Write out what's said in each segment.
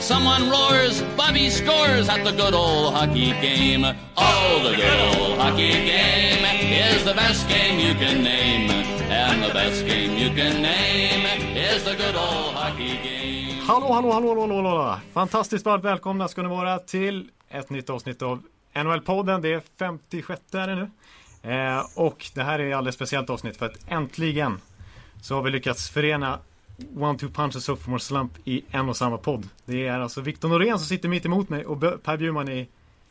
Someone roars, Bobby scores at the good old hockey game. Oh, the good old hockey game is the best game you can name. And the best game you can name is the good old hockey game. Hallå, hallå, hallå, hallå, hallå. Fantastiskt varmt välkomna ska ni vara till ett nytt avsnitt av NHL-podden. Det är 56 är det nu. Eh, och det här är ett alldeles speciellt avsnitt för att äntligen så har vi lyckats förena One Two Punch och Sophomore Slump i en och samma podd. Det är alltså Viktor Norén som sitter mitt emot mig och Per Bjurman i,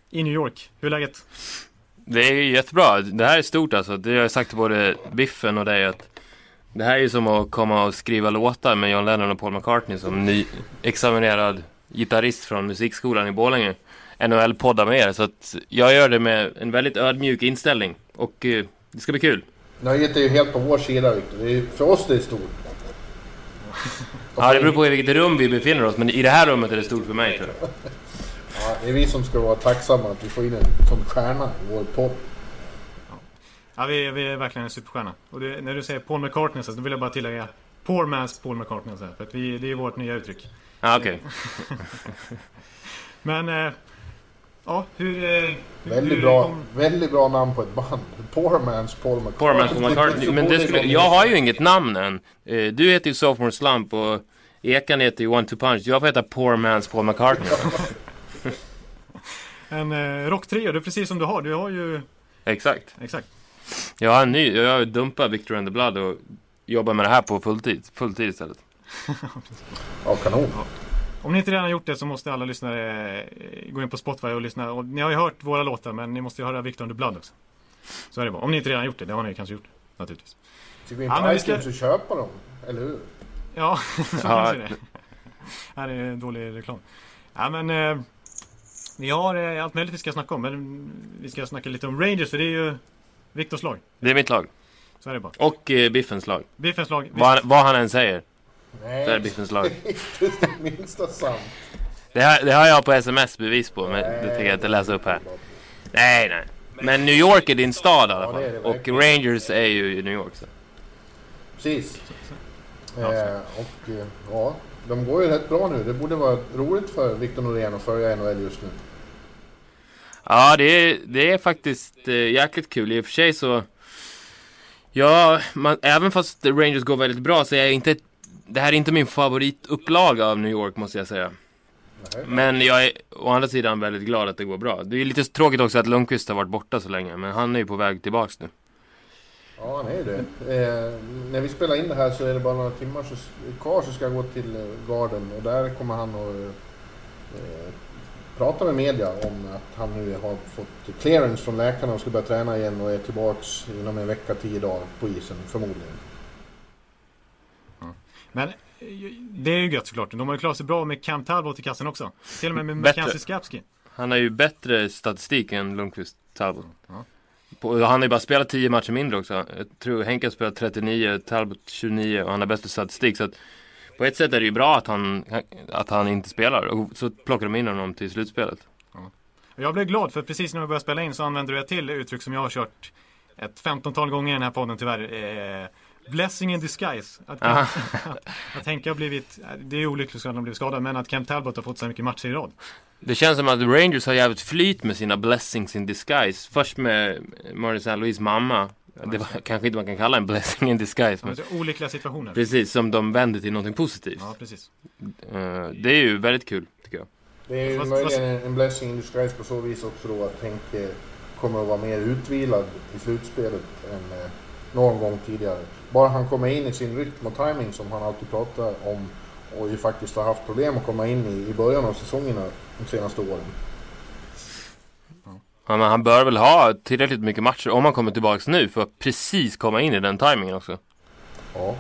i New York. Hur är läget? Det är jättebra. Det här är stort alltså. Det har jag sagt till både Biffen och dig att det här är ju som att komma och skriva låtar med John Lennon och Paul McCartney som nyexaminerad gitarrist från musikskolan i Borlänge. NHL-podda med er. Så att jag gör det med en väldigt ödmjuk inställning. Och eh, det ska bli kul. Nöjet är ju helt på vår sida är, för oss det är stort. Ja, det beror på i vilket rum vi befinner oss. Men i det här rummet är det stort för mig tror jag. Ja, det är vi som ska vara tacksamma att vi får in en sån stjärna i vår podd. Ja, vi, vi är verkligen en superstjärna. Och det, när du säger Paul McCartney så vill jag bara tillägga Poor man's Paul McCartney. Så här, för att vi, det är vårt nya uttryck. Ja, okej. Men, eh, ja, hur... Eh, hur Väldigt hur bra, kom- väldigt bra namn på ett band. Poor Man's Paul McCartney. Poor man's Paul McCartney. Men det skulle, jag har ju inget namn än. Eh, Du heter ju Sophomore Slump och Ekan heter ju One Two Punch. Jag får heta Poor Man's Paul McCartney. En eh, rocktrio, det är precis som du har. Du har ju... Exakt. Exakt. Jag har en ny, jag har dumpat Victor and the Blood och jobbar med det här på fulltid, fulltid istället. Ja, kanon. Om ni inte redan har gjort det så måste alla lyssnare eh, gå in på Spotify och lyssna. Och ni har ju hört våra låtar men ni måste ju höra Victor the Blood också. Så är det bara. Om ni inte redan gjort det, det har ni kanske gjort. Naturligtvis. Ska vi in Ja, på vi ska- och köpa dem? Eller hur? Ja, så Ja. kanske det. Här är dålig reklam. Ja men eh, vi har eh, allt möjligt vi ska snacka om. Men vi ska snacka lite om Rangers för det är ju Viktors lag. Det är mitt lag. Så är det bara. Och eh, Biffens lag. Biffens lag. Vad han, vad han än säger, så Nej, Biffens lag. inte det minsta sant. Det har, det har jag på sms bevis på, men det tänker jag inte läsa upp här. Nej, nej. Men New York är din stad i alla Ja, det är fall. det Och. Rangers är ju New York. Så. Precis. Ja, Eh, och eh, ja, de går ju rätt bra nu. Det borde vara roligt för Victor Norén att följa NHL just nu. Ja, det är, det är faktiskt eh, jäkligt kul. I och för sig så... Ja, man, även fast Rangers går väldigt bra så är jag inte... Det här är inte min favoritupplaga av New York måste jag säga. Men jag är å andra sidan väldigt glad att det går bra. Det är lite tråkigt också att Lundqvist har varit borta så länge. Men han är ju på väg tillbaks nu. Ja, han är ju det. Eh, när vi spelar in det här så är det bara några timmar så, kvar så ska jag gå till eh, Garden och där kommer han att eh, prata med media om att han nu har fått clearance från läkarna och ska börja träna igen och är tillbaks inom en vecka, tio dagar på isen förmodligen. Men eh, det är ju gött såklart. De har ju klarat sig bra med Cam Talbot i kassen också. Till och med med. Mackenzie Skapski. Han har ju bättre statistik än Lundqvist Talbot. Ja. På, han har ju bara spelat 10 matcher mindre också. Jag tror Henke har spelat 39, Talbot 29 och han har bättre statistik. Så att på ett sätt är det ju bra att han, att han inte spelar. Och så plockar de in honom till slutspelet. Och Jag blev glad för precis när vi började spela in så använde du ett till uttryck som jag har kört ett 15-tal gånger i den här podden tyvärr. Eh, blessing in disguise. Att, Aha. att Henke har blivit, det är olyckligt att han har blivit skadad, men att Cam Talbot har fått så mycket matcher i rad. Det känns som att Rangers har jävligt flyt med sina blessings in disguise. Först med Maurice St. Louis mamma. Det var, kanske inte man kan kalla en blessing in disguise. Men olyckliga situationer. precis, som de vänder till någonting positivt. Ja, precis. Eh, det är ju väldigt kul, tycker jag. Det är ju Fast- möjligen en, en blessing in disguise på så vis också då att Henke kommer att vara mer utvilad i slutspelet än eh, någon gång tidigare. Bara han kommer in i sin rytm och timing som han alltid pratar om och ju faktiskt har haft problem att komma in i i början av säsongerna de senaste åren. Ja, men han bör väl ha tillräckligt mycket matcher om han kommer tillbaks nu för att precis komma in i den timingen också. Ja,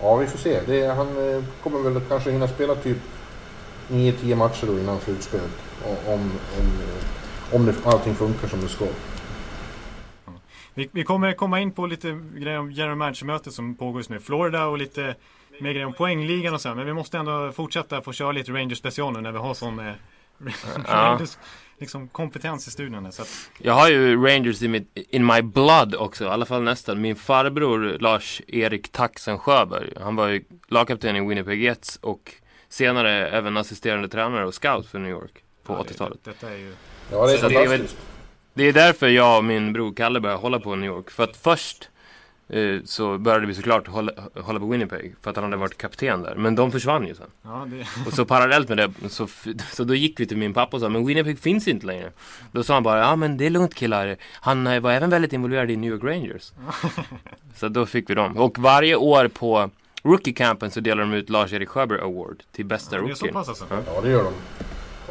ja vi får se. Det, han eh, kommer väl kanske hinna spela typ 9-10 matcher då innan slutspelet. Om, om, eh, om det, allting funkar som det ska. Vi, vi kommer komma in på lite grejer om general manager-mötet som pågår just nu i Florida och lite mer grejer om poängligan och så. Men vi måste ändå fortsätta få köra lite Rangers special nu när vi har sån eh, Rangers liksom, kompetens i studion. Så att... Jag har ju Rangers in, mitt, in my blood också, i alla fall nästan. Min farbror Lars-Erik Taxen Sjöberg, han var ju lagkapten i Winnipeg Jets och senare även assisterande tränare och scout för New York på Ja, 80-talet. Det, detta är ju... Ja, det är Så fantastiskt. Det är därför jag och min bror Kalle började hålla på New York. För att först eh, så började vi såklart hålla, hålla på Winnipeg för att han hade varit kapten där. Men de försvann ju sen. Ja, det, Och så parallellt med det så, så då gick vi till min pappa och sa men Winnipeg finns inte längre. Då sa han bara ja men det är lugnt killar. Han eh, var även väldigt involverad i New York Rangers. så då fick vi dem. Och varje år på Rookie Campen så delar de ut Lars-Erik Sjöberg Award till bästa det är så rookien. pass alltså. Ja. Ja, det gör de.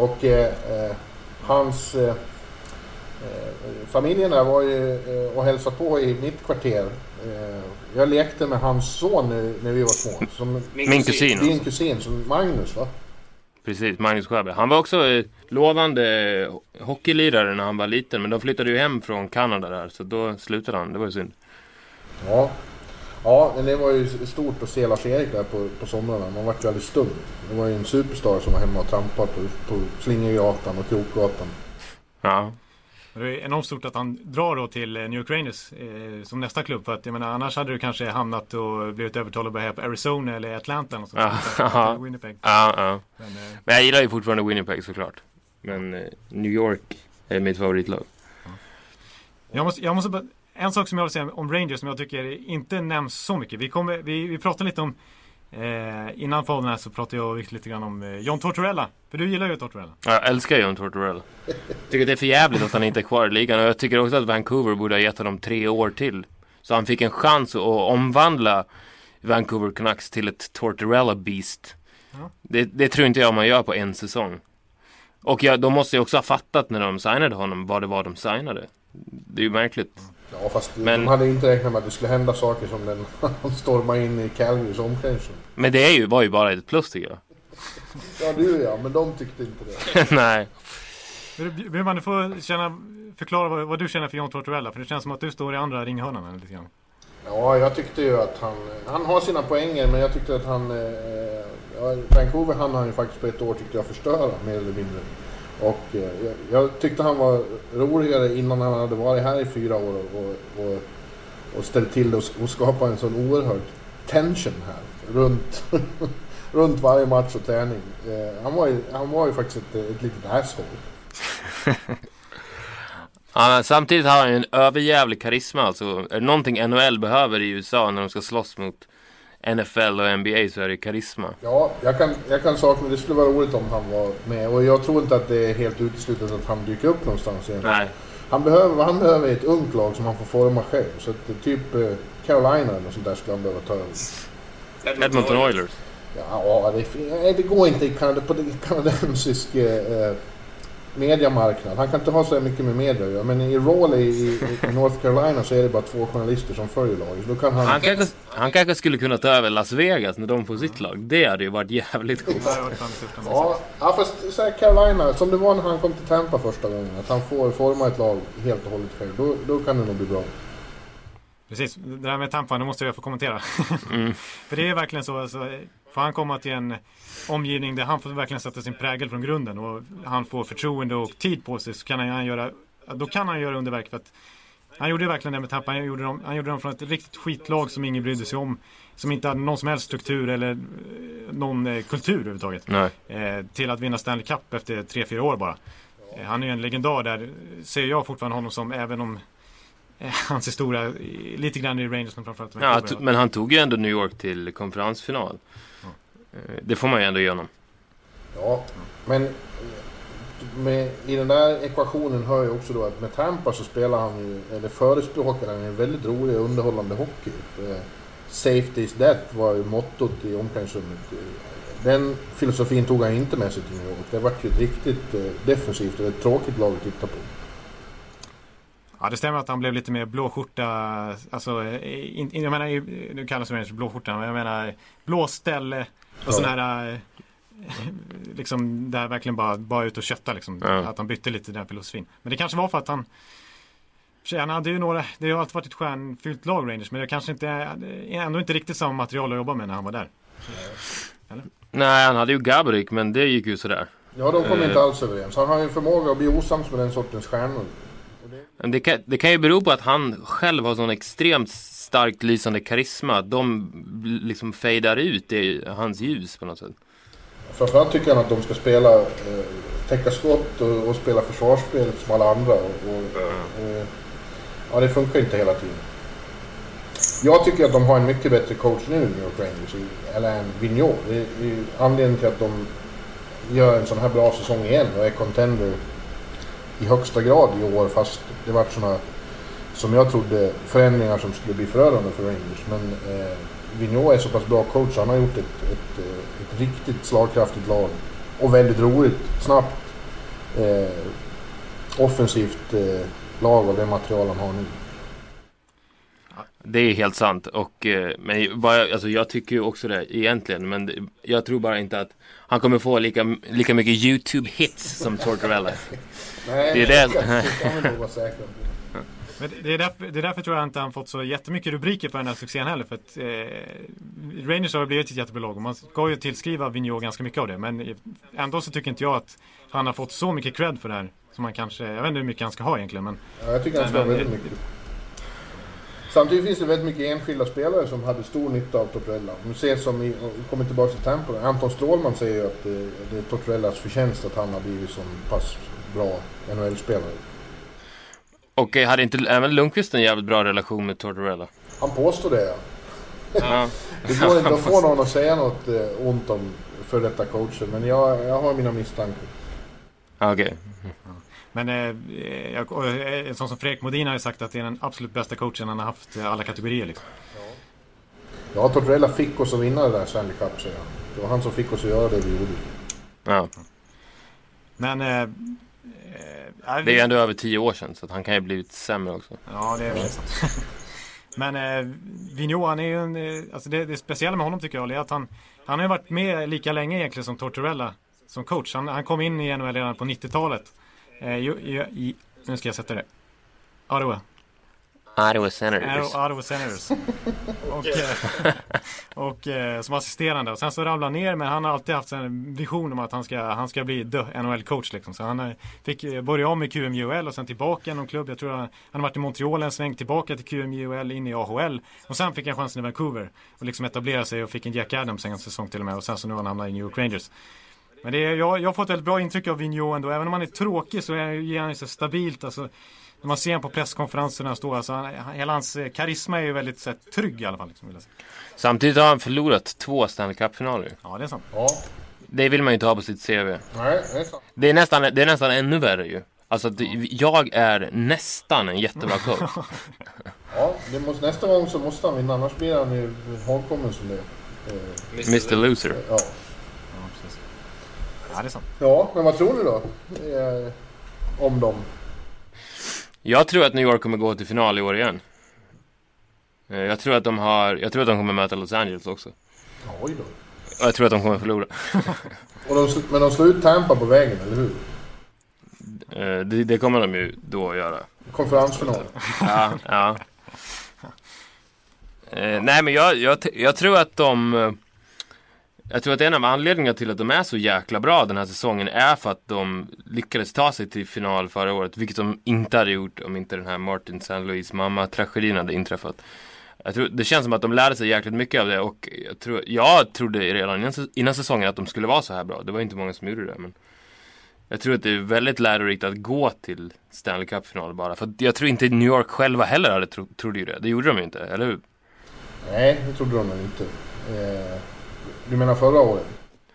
Och eh, eh, hans... Eh, familjen där var ju eh, och hälsade på i mitt kvarter. Eh, jag lekte med hans son när, när vi var små. Som, Min kusin. Din alltså. kusin, som Magnus va? Precis, Magnus Sjöberg. Han var också eh, lovande eh, hockeylirare när han var liten. Men de flyttade ju hem från Kanada där. Så då slutade han. Det var ju synd. Ja. Ja, men det var ju stort att se Lars-Erik där på, på somrarna. Man vart ju alldeles stum. Det var ju en superstar som var hemma och trampade på, på Slingergatan och Krokgatan. Ja. Men Det är enormt stort att han drar då till eh, New York Rangers eh, som nästa klubb. För att jag menar, annars hade du kanske hamnat och blivit övertalad att börja på Arizona eller Atlanta. Och sånt. Eller Winnipeg. Ja, ja. Men, eh, Men jag gillar ju fortfarande Winnipeg såklart. Men eh, New York är mitt favoritlag. jag måste, jag måste bara, en sak som jag vill säga om Rangers som jag tycker inte nämns så mycket. Vi, kommer, vi, vi pratade lite om eh, Innan podden här så pratade jag och Victor lite grann om eh, John Tortorella. För du gillar ju Tortorella. Jag älskar John Tortorella. Tycker det är för jävligt att han inte är kvar i ligan. Och jag tycker också att Vancouver borde ha gett honom tre år till. Så han fick en chans att omvandla Vancouver Canucks till ett Tortorella Beast. Ja. Det, det tror inte jag man gör på en säsong. Och jag, de måste ju också ha fattat när de signade honom vad det var de signade. Det är ju märkligt. Ja, fast Men- de hade inte räknat med att det skulle hända saker som den han stormade in i Calgarys omklädningsrum. Men det är ju, var ju bara ett plus tycker jag. Ja, du ja, men de tyckte inte det. Nej. Vill- Vill man få känna, förklara vad, vad du känner för John Tortorella? För det känns som att du står i andra ringhörnan lite grann. Ja, jag tyckte ju att han... Han har sina poänger, men jag tyckte att han... Eh, ja, Vancouver han ju faktiskt på ett år tyckte jag förstöra, mer eller mindre. Och eh, jag, jag tyckte han var roligare innan han hade varit här i fyra år och, och, och, och ställt till det och, och skapat en sån oerhörd tension här. Runt, runt varje match och träning. Eh, han, var ju, han var ju faktiskt ett, ett litet asshole. Ja, samtidigt har han ju en överjävlig karisma alltså. Är det någonting NHL behöver i USA när de ska slåss mot NFL och NBA så är det karisma. Ja, jag kan, jag kan sakna... Det skulle vara roligt om han var med. Och jag tror inte att det är helt uteslutet att han dyker upp någonstans igen. Nej. Han behöver, vad han behöver är ett ungt lag som han får forma själv. Så att det är typ eh, Carolina eller något sånt där skulle han behöva ta över. Edmonton Oilers. Ja, det, det går inte i Kanada, på den kanadensisk eh, mediamarknad. Han kan inte ha så mycket med media att göra. Men i Raleigh i, i North Carolina så är det bara två journalister som följer laget. Då kan han... Han kanske, han kanske skulle kunna ta över Las Vegas när de får sitt lag. Det hade ju varit jävligt coolt. Ja, ja, fast så här Carolina, som det var när han kom till Tampa första gången. Att han får forma ett lag helt och hållet själv. Då, då kan det nog bli bra. Precis, det där med Tampa, det måste jag få kommentera. Mm. För det är verkligen så, alltså, får han komma till en omgivning där han får verkligen sätta sin prägel från grunden och han får förtroende och tid på sig så kan han göra, då kan han göra underverk. För att han gjorde verkligen det med Tampa, han gjorde, dem, han gjorde dem från ett riktigt skitlag som ingen brydde sig om. Som inte hade någon som helst struktur eller eh, någon eh, kultur överhuvudtaget. Nej. Eh, till att vinna Stanley Cup efter 3-4 år bara. Eh, han är ju en legendar där, ser jag fortfarande honom som, även om hans historia, eh, lite grann i Rangers men framförallt Ja, men han tog ju ändå New York till konferensfinal. Eh, Det får man ju ändå ge honom. Ja, men eh, med, i den där ekvationen hör ju också då att med Tampa så spelar han ju, eller förespråkar han en väldigt rolig och underhållande hockey. Eh, Safety is death var ju mottot i omklädningsrummet. Eh, Den filosofin tog han inte med sig till New York. Det vart ju ett riktigt eh, defensivt och ett tråkigt lag att titta på. Ja det stämmer att han blev lite mer blåskjorta. Alltså, eh, in, in, jag menar, nu kallas det blåskjorta, men jag menar blåställe och Ja. sån här eh, liksom där verkligen bara, bara ut och kötta liksom. Ja. Att han bytte lite den filosofin. Men det kanske var för att han Han hade ju några, det har alltid varit ett stjärnfyllt lag Rangers men det kanske inte är ändå inte riktigt samma material att jobba med när han var där. Nej, han hade ju Gaborik, men det gick ju sådär. Ja, de kom Eh. inte alls överens. Han har ju en förmåga att bli osams med den sortens stjärnor. Och det- Men det kan, det kan ju bero på att han själv har sån extremt starkt lysande karisma. Att de liksom fejdar ut i hans ljus på något sätt. Framförallt tycker han att de ska spela, eh, täcka skott och, och spela försvarsspel som alla andra. Och, och, eh, ja, det funkar inte hela tiden. Jag tycker att de har en mycket bättre coach nu, New York Rangers, i Alain Vigneault. Det är det är anledningen till att de gör en sån här bra säsong igen och är contender i högsta grad i år. Fast det var sådana, som jag trodde, förändringar som skulle bli förödande för Rangers. Men eh, Vigneault är så pass bra coach så han har gjort ett, ett, eh, ett riktigt slagkraftigt lag. Och väldigt roligt, snabbt, eh, offensivt eh, lag av det material han har nu. Det är helt sant. Och, eh, men vad jag, alltså jag tycker ju också det egentligen. Men jag tror bara inte att han kommer få lika, lika mycket YouTube-hits som Tortorella. Nej, Det är det- det på. Men det är, därför, det är därför tror jag inte han fått så jättemycket rubriker för den här succén heller. För att eh, Rangers har blivit ett jättebra lag och man ska ju tillskriva Vigneault ganska mycket av det. Men ändå så tycker inte jag att han har fått så mycket cred för det här. Som han kanske, jag vet inte hur mycket han ska ha egentligen men Ja, jag tycker han ska ha väldigt mycket. Samtidigt finns det väldigt mycket enskilda spelare som hade stor nytta av Tortorella. Nu ses som i, kommer tillbaka till Tampa. Anton Strålman säger ju att det, det är Tortorellas förtjänst att han har blivit så pass bra NHL-spelare. Och eh, hade inte även Lundqvist en jävligt bra relation med Tortorella? Han påstår det ja. Ja. Det går inte att få någon att säga något eh, ont om för detta coacher. Men jag, jag har mina misstankar. Okej. Men eh, jag, och, eh, en sån som Fredrik Modin har ju sagt att det är den absolut bästa coachen han har haft i alla kategorier. Liksom. Ja, Tortorella fick oss att vinna det där Stanley Cup säger han. Det var han som fick oss att göra det vi gjorde. Ja. Men... Eh, eh, Det är ju ändå över tio år sedan så att han kan ju blivit sämre också. Ja, det är sant. Men eh, Vigneault, han är ju en... Eh, alltså det, det speciella med honom tycker jag är att han, han har varit med lika länge egentligen som Tortorella som coach. Han, han kom in i NHL redan på 90-talet. Eh, i, i, i, nu ska jag sätta det. Ottawa. Ottawa Senators. Ottawa Ottawa Senators. och eh, och eh, som assisterande. Och sen så ramlade han ner men han har alltid haft en vision om att han ska, han ska bli the NHL-coach. Liksom. Så han eh, fick börja om i QMJL och sen tillbaka i någon klubb. Jag tror han, han har varit i Montreal en sväng, tillbaka till QMJL, in i AHL. Och sen fick han chansen i Vancouver. Och liksom etablera sig och fick en Jack Adams en säsong till och med. Och sen så nu har han hamnat i New York Rangers. Men det är, jag, jag har fått ett bra intryck av Vigneault ändå. Även om han är tråkig så är, ger han sig stabilt. Alltså, när man ser honom på presskonferenserna står, alltså, han, hela hans eh, karisma är ju väldigt så här, trygg i alla fall. Liksom, vill jag säga. Samtidigt har han förlorat två Stanley Cup-finaler. Ja, det är sant. Ja, Det vill man ju inte ha på sitt CV. nej, det är sant. Det är nästan, det är nästan ännu värre ju. Alltså, det, jag är nästan en jättebra coach. Ja, det måste, nästa gång så måste han vinna, annars blir han ju hågkommen som det. Eh, Mr Loser. ja. Ja, det är sant. ja, men vad tror ni då? Eh, om dem? Jag tror att New York kommer gå till final i år igen. Eh, Jag tror att de har, jag tror att de kommer möta Los Angeles också. Oj då. Och jag tror att de kommer förlora. Och de, men de slår ut Tampa på vägen, eller hur? Eh, Det, det kommer de ju då göra. Konferensfinal. Ja, ja. Eh, nej men jag, jag, jag tror att de jag tror att en av anledningarna till att de är så jäkla bra den här säsongen är för att de lyckades ta sig till final förra året. Vilket de inte hade gjort om inte den här Martin St. Louis mamma-tragedin hade inträffat. Jag tror, det känns som att de lärde sig jäkligt mycket av det och jag, tror, jag trodde redan innan, innan säsongen att de skulle vara så här bra. Det var inte många som gjorde det men jag tror att det är väldigt lärorikt att gå till Stanley Cup-final bara. För jag tror inte New York själva heller hade tro, trodde ju det. Det gjorde de ju inte, eller hur? Nej, det trodde de inte. Eh, du menar förra året?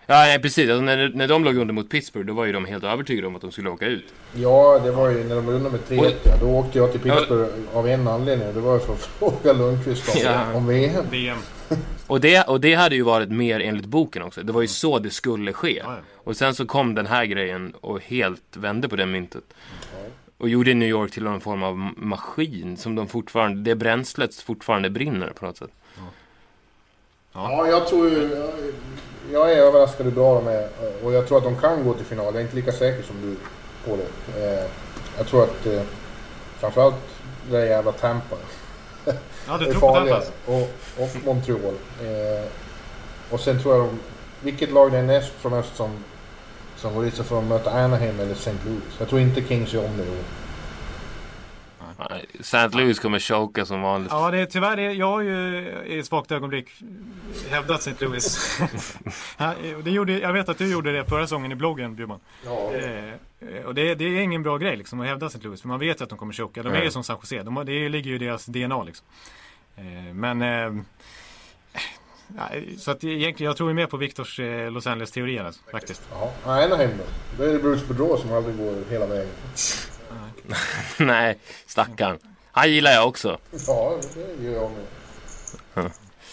Ja, nej, precis. Alltså, när, när de låg under mot Pittsburgh, då var ju de helt övertygade om att de skulle åka ut. Ja, det var ju när de var under med 3-1 Oj. ja. Då åkte jag till Pittsburgh av en anledning. Det var ju för att fråga Lundqvist om, Ja. om VM. VM. Och det, och det hade ju varit mer enligt boken också. Det var ju så det skulle ske. Ja, ja. Och sen så kom den här grejen och helt vände på det myntet. Och gjorde New York till någon form av maskin som de fortfarande, det bränslet fortfarande brinner på något sätt. Ja, jag tror ju... Jag, jag är överraskad hur bra de är. Och jag tror att de kan gå till final. Jag är inte lika säker som du på det. Eh, jag tror att... Eh, framförallt det där jävla Tampa. Ja, du är tror på. Tampa? Och, och Montreal. Eh, och sen tror jag de, vilket lag det är näst från öst som, som går dit så får de möta Anaheim eller St. Louis. Jag tror inte Kings gör om det i år. St. Louis kommer choka som vanligt. Ja, det är tyvärr. Det, jag har ju i svagt ögonblick hävdat St. Louis. Ja, det gjorde, jag vet att du gjorde det förra säsongen i bloggen, Bjurman. Ja, Eh, och det, det är ingen bra grej liksom, att hävda St. Louis. För man vet ju att de kommer choka. De är ju som San Jose. De, det ligger ju i deras DNA liksom. Eh, men... Eh, så att egentligen, jag tror mer på Viktors eh, Los Angeles-teorier alltså, faktiskt. ja. Anaheim då? Då är det Bruce Boudreau som aldrig går hela vägen. Nej, stackarn. Han gillar jag också. Ja, det gör jag med.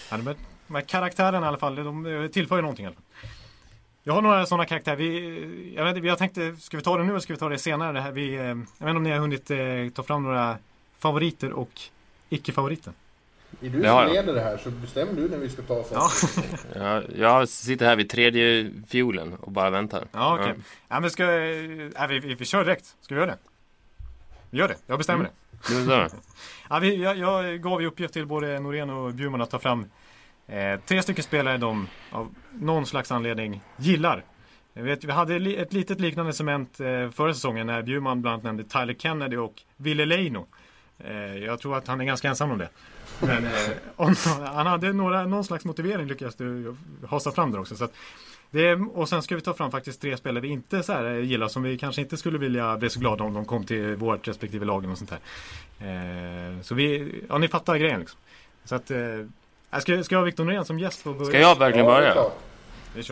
Ja, de, här karaktärerna i alla fall, de tillför ju någonting i alla fall. Jag har några sådana karaktärer. Vi, jag vet, jag tänkte, ska vi ta det nu eller ska vi ta det senare? Det här, vi, eh, jag vet inte om ni har hunnit eh, ta fram några favoriter och icke-favoriter? Är du Det som leder det här så bestämmer du när vi ska ta Ja, Jag, jag sitter här vid tredje fiolen och bara väntar. ja okej. Ja, men ska, eh, ja, vi, vi, vi kör direkt. Ska vi göra det? Vi gör det. Jag bestämmer Mm. det. Så. Ja, vi, jag, jag gav ju uppgift till både Norén och Bjurman att ta fram eh, tre stycken spelare de av någon slags anledning gillar. Vet, vi hade ett litet liknande cement eh, förra säsongen när Bjurman bland annat nämnde Tyler Kennedy och Ville Leino. Eh, jag tror att han är ganska ensam om det. Men eh, om, han hade några, någon slags motivering lyckades du hasa fram där också. Så att det är, och sen ska vi ta fram faktiskt tre spelare vi inte så här eh, gillar som vi kanske inte skulle vilja bli så glada om de kom till vårt respektive lag och sånt här. Eh, så vi, ja ni fattar grejen liksom. Så att, eh, ska, ska jag ha Victor Norén som gäst börja? Ska jag verkligen Ja, börja?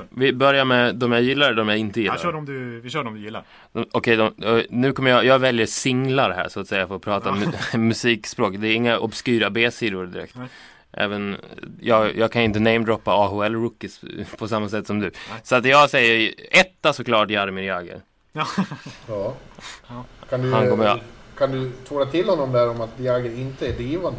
Vi börjar med de jag gillar och de jag inte Ja, gillar. kör dem du, vi kör dem du gillar. Okej, de, eh, nu kommer jag, jag väljer singlar här så att säga för att prata mu- musikspråk. Det är inga obskyra B-sidor direkt. Nej. Även, jag, jag kan inte namedroppa AHL-rookies på samma sätt som du. Så att jag säger etta såklart Jaromir Jagr. Ja. Ja. Ja. Kan du, Han kommer jag- kan du tvåla till honom där om att Jagr inte är divan?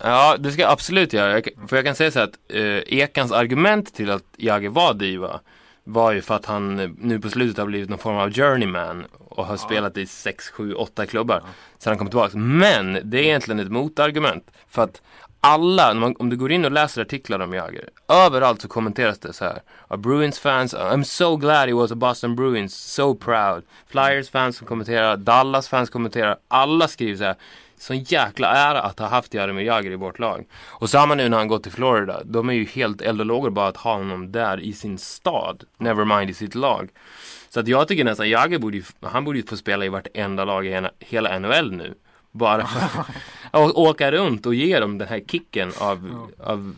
Ja, det ska jag absolut göra. Jag, för jag kan säga så här att eh, Ekans argument till att Jagr var diva var ju för att han eh, nu på slutet har blivit någon form av journeyman och har spelat i 6, 7, 8 klubbar sen han kom tillbaka. Men det är egentligen ett motargument. För att alla, när man, om du går in och läser artiklar om Jagr, överallt så kommenteras det så här. Av Bruins fans, uh, I'm so glad he was a Boston Bruins, so proud. Flyers fans som kommenterar, Dallas fans kommenterar, alla skriver så här. Sån jäkla ära att ha haft Jaromir Jagr i vårt lag. Och samma nu när han gått till Florida. De är ju helt eld och lågor bara att ha honom där i sin stad. Never mind i sitt lag. Så att jag tycker nästan Jagr borde ju, han borde ju få spela i vartenda lag i hela NHL nu. Bara för att åka runt och ge dem den här kicken av, av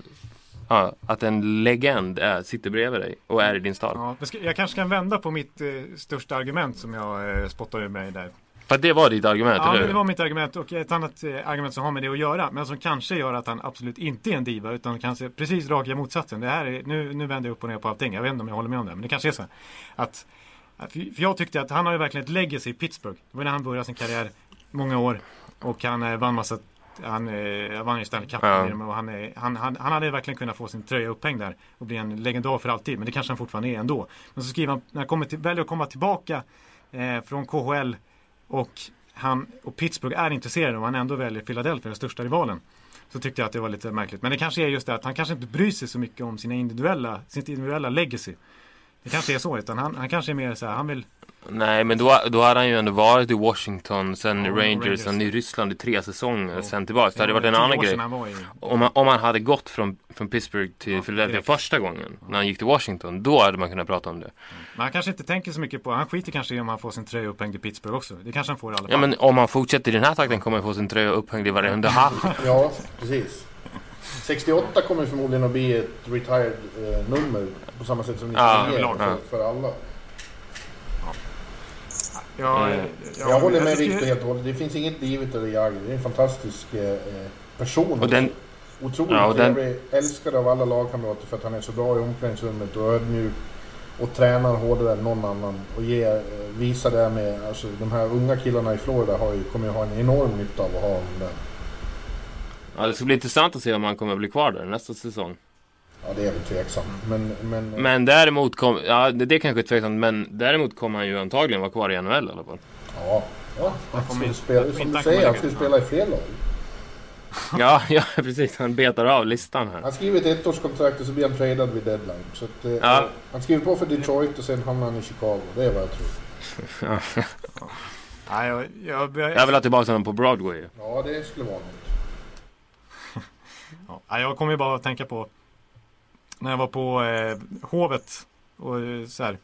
ja, att en legend är, sitter bredvid dig och är i din stad. Ja, jag kanske kan vända på mitt eh, största argument som jag eh, spottade ur mig där. För det var ditt argument, Ja, eller hur? det var mitt argument och ett annat eh, argument som har med det att göra. Men som kanske gör att han absolut inte är en diva utan kanske precis raka motsatsen. Det här är, nu, nu vänder jag upp och ner på allting. Jag vet inte om jag håller med om det. Men det kanske är så. Att, för jag tyckte att han har ju verkligen ett legacy i Pittsburgh. Det var när han började sin karriär. Många år. Och han eh, vann massa han eh, vann ju Stanley Cup Ja. och han, eh, han, han, han hade verkligen kunnat få sin tröja upphängd där och bli en legendar för alltid. Men det kanske han fortfarande är ändå. Men så skriver han, när han kommer till, väljer att komma tillbaka eh, från KHL och han och Pittsburgh är intresserade och han ändå väljer Philadelphia, den största rivalen. Så tyckte jag att det var lite märkligt. Men det kanske är just det att han kanske inte bryr sig så mycket om sina individuella, sitt individuella legacy. Det kanske är så, utan han, han kanske är mer så här, han vill Nej men då, då hade han ju ändå varit i Washington, sen Ja, Rangers, Rangers. sen i Ryssland i tre säsonger, Ja. sen tillbaka. Det hade varit en annan grej. Han i, Om man, om man hade gått från, från Pittsburgh till Ja, Philadelphia direkt. första gången, när han gick till Washington, då hade man kunnat prata om det. men han kanske inte tänker så mycket på, han skiter kanske i om han får sin tröja upphängd i Pittsburgh också. Det kanske han får i alla fall. Ja men om man fortsätter i den här takten kommer han få sin tröja upphängd i varenda hall. Ja, precis. 68 kommer förmodligen att bli ett retired eh, nummer på samma sätt som 99 Ja, för, för alla. Ja, Mm. ja, jag håller med Victor helt och hållet. Det finns inget divet över Jagr. Det är en fantastisk eh, person. Och den- Otroligt Ja, och den- trevlig. Älskad av alla lagkamrater för att han är så bra i omklädningsrummet och ödmjuk. Och tränar hårdare än någon annan. Och ger, eh, visar det med, alltså de här unga killarna i Florida har ju, kommer ju ha en enorm nytta av att ha honom där. Ja, det ska bli intressant att se om han kommer att bli kvar där nästa säsong. Ja, det är väl tveksamt. Men, men, Men däremot kom, ja det, det kanske är tveksamt, men däremot kommer han ju antagligen vara kvar i NHL i alla fall. ja. Ja, han skulle spela, som du han säger, han skulle spela i fler lag. Ja, ja, precis. Han betar av listan här. Han skriver ett ettårskontrakt och så blir han tradad vid deadline. Så att, eh, Ja. Han skriver på för Detroit och sen hamnar han i Chicago. Det är vad jag tror. Nej, jag, jag, jag, Jag vill ha tillbaka honom på Broadway. Ja, det skulle vara något. Ja, jag kommer ju bara att tänka på när jag var på eh, Hovet och eh, så här,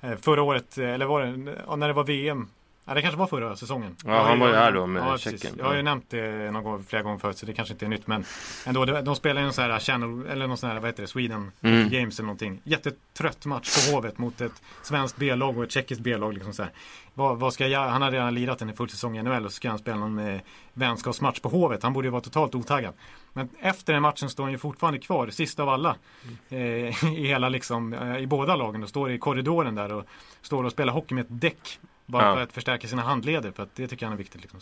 eh, förra året, eh, eller var det, när det var VM. Ja, det kanske var förra säsongen. Ja, Jag han var ju här då med precis. Tjeckien. Jag har ju Ja. nämnt det någon gång, flera gånger förut så det kanske inte är nytt. Men ändå, de spelar ju en sån här channel, eller någon sån här, vad heter det, Sweden Mm. Games eller någonting. Jättetrött match på Hovet mot ett svenskt B-lag och ett tjeckiskt B-lag. Liksom så här. Vad, vad ska jag, han har redan lirat en full säsong i NHL och så ska han spela någon eh, vänskapsmatch på Hovet. Han borde ju vara totalt otaggad. Men efter den matchen står han ju fortfarande kvar, sist av alla. Eh, I hela liksom, eh, i båda lagen och står i korridoren där och står och spelar hockey med ett däck. Bara Ja. för att förstärka sina handleder för att det tycker han är viktigt. Liksom.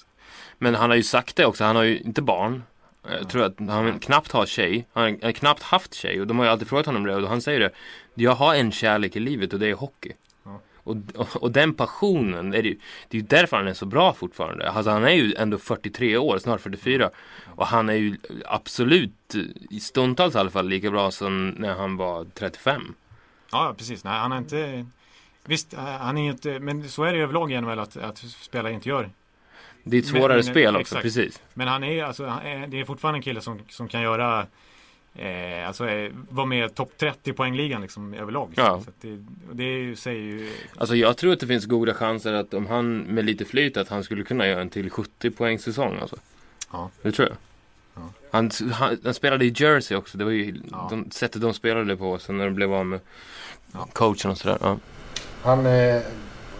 Men han har ju sagt det också, han har ju inte barn. Jag tror att han knappt har tjej. Han har knappt haft tjej och de har ju alltid frågat honom det och han säger det. Jag har en kärlek i livet och det är hockey. Ja. Och, och, och den passionen, är det, ju, det är ju därför han är så bra fortfarande. Alltså han är ju ändå 43 år, snart 44. Och han är ju absolut, i stundtals i alla fall, lika bra som när han var 35. Ja, precis. Nej, han är inte... Visst, eh, han är inte... Men så är det överlag i NHL att, att spelare inte gör. Det är ett svårare men- spel också, exakt. precis. Men han är alltså, han är, det är fortfarande en kille som, som kan göra eh, Alltså eh, vara med topp 30 i poängligan liksom överlag. Ja. Så det, det säger ju Alltså jag tror att det finns goda chanser att om han med lite flyt att han skulle kunna göra en till 70 poäng säsong alltså. Ja. Det tror jag. Ja. Han, han, han spelade i Jersey också. Det var ju Ja. de, sättet de spelade på sen när de blev av med Ja. coachen och sådär. Ja. Han eh,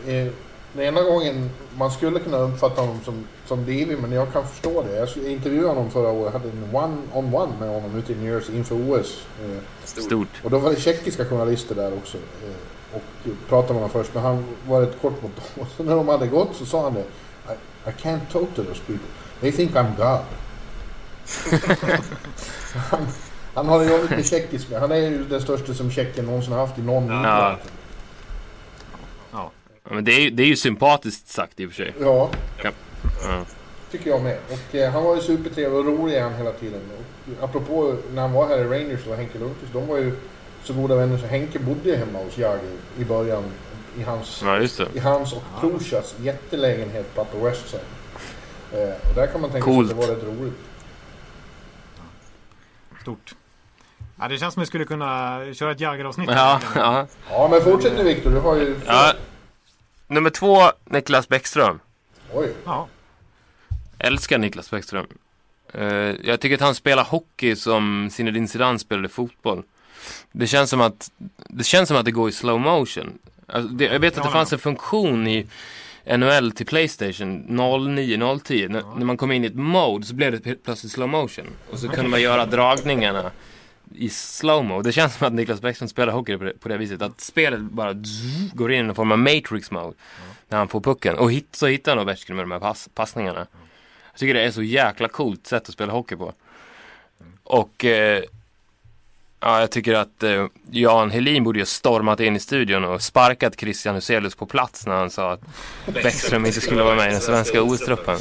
är den ena gången man skulle kunna uppfatta honom som, som divig, men jag kan förstå det. Jag intervjuade honom förra året, hade en one-on-one med honom ute i New Jersey inför OS. Eh, Stort. och då var det tjeckiska journalister där också. Eh, och pratade med honom först, men han var rätt kort mot dem. Och så när de hade gått så sa han det. I, I can't talk to those people. They think I'm God. han, han har det jobbigt med tjeckiska. Han är ju den största som Tjeckien någonsin har haft i någon Ja. Ja, Ja, men det är, ju- det är ju sympatiskt sagt i och för sig. Ja, Ja. tycker jag med. Och eh, han var ju supertrevlig och rolig han hela tiden. Och, apropå när han var här i Rangers och Henke Lundqvist, de var ju så goda vänner så Henke bodde hemma hos Jagr i början i hans, Ja, just det. i hans och Trushas jättelägenhet på Upper West Side. Eh, och där kan man tänka sig Coolt. att det var rätt roligt. stort. Ja, det känns som att vi skulle kunna köra ett Jagger-avsnitt. Ja, ja. Ja, men fortsätt nu Viktor, du har ju... ja. Nummer två, Niklas Bäckström. Oj, ja. Älskar Niklas Bäckström. Eh, jag tycker att han spelar hockey som Zinedine Zidane spelade fotboll. Det känns som att det, känns som att det går i slow motion. Alltså, det, jag vet att det fanns en funktion i NHL till Playstation 09-010. När, när man kom in i ett mode så blev det plötsligt slow motion. Och så kunde man göra dragningarna i slowmo. Det känns som att Niklas Bäckström spelar hockey på det, på det viset. Att spelet bara går in i någon form av matrix mode. När han får pucken. Och hit, så hittar han Ovechkin med de här pass, passningarna. Jag tycker det är så jäkla coolt sätt att spela hockey på. Och eh, ja, jag tycker att eh, Jan Helin borde ju stormat in i studion och sparkat Christian Huselius på plats när han sa att Bäckström inte skulle vara med i den svenska OS-truppen.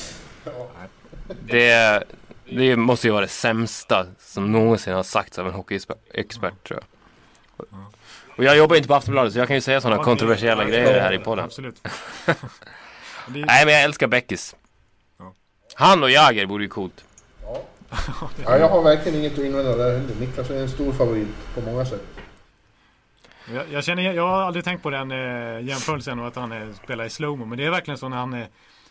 Det, det måste ju vara det sämsta som någonsin har sagts av en hockeyexpert tror jag. Och jag jobbar inte på Aftonbladet så jag kan ju säga sådana kontroversiella grejer här i podden. Absolut. Det, Nej men jag älskar Bäckis. Ja. Han och Jagger vore ju coolt. ja, jag har verkligen inget att invända där heller. Niklas är en stor favorit på många sätt. jag, jag, känner, jag har aldrig tänkt på den eh, jämförelsen och att han eh, spelar i slowmo. Men det är verkligen så när han är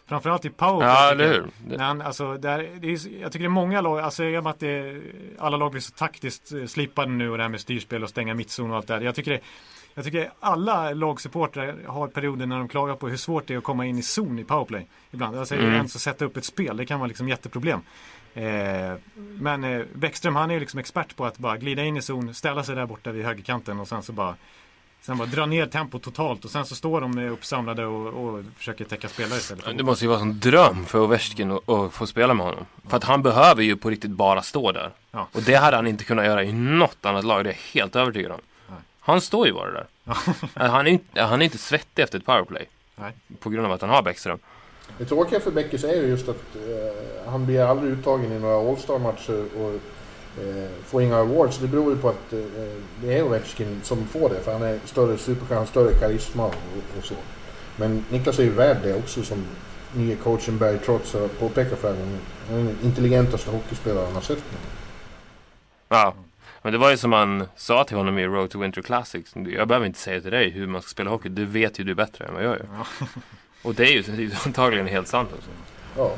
Framförallt i powerplay. Ja, eller hur? När han, alltså, där, det är, jag tycker det är många lag, alltså i och med att det, alla lag blir så taktiskt eh, slipade nu och det här med styrspel och stänga mittzon och allt det där. Jag tycker det, jag tycker alla lagsupportrar har perioder när de klagar på hur svårt det är att komma in i zon i powerplay. Ibland. Alltså Mm. ens att sätta upp ett spel, det kan vara liksom jätteproblem. Eh, men eh, Bäckström han är ju liksom expert på att bara glida in i zon, ställa sig där borta vid högerkanten och sen så bara Sen bara dra ner tempot totalt och sen så står de uppsamlade och, och försöker täcka spelare istället. Det måste ju vara en dröm för Ovechkin att, att få spela med honom. För att han behöver ju på riktigt bara stå där. Ja. Och det hade han inte kunnat göra i något annat lag, det är jag helt övertygad om. Nej. Han står ju bara där. han, är inte, han är inte svettig efter ett powerplay. Nej. På grund av att han har Bäckström. Det tråkiga för Beckis är ju just att eh, han blir aldrig uttagen i några All-Star-matcher och får inga awards. Det beror ju på att eh, det är Ovechkin som får det för han är större superstjärna, större karisma och, och, så. Men Niklas är ju värd det också som nya coachen Barry Trotz har påpekat för honom. Han är den intelligentaste hockeyspelaren han har sett. Ja. Men det var ju som man sa till honom i Road to Winter Classics. Jag behöver inte säga till dig hur man ska spela hockey. Du vet ju du bättre än vad jag gör. Ja. Och det är ju det är ju antagligen helt sant också. Ja.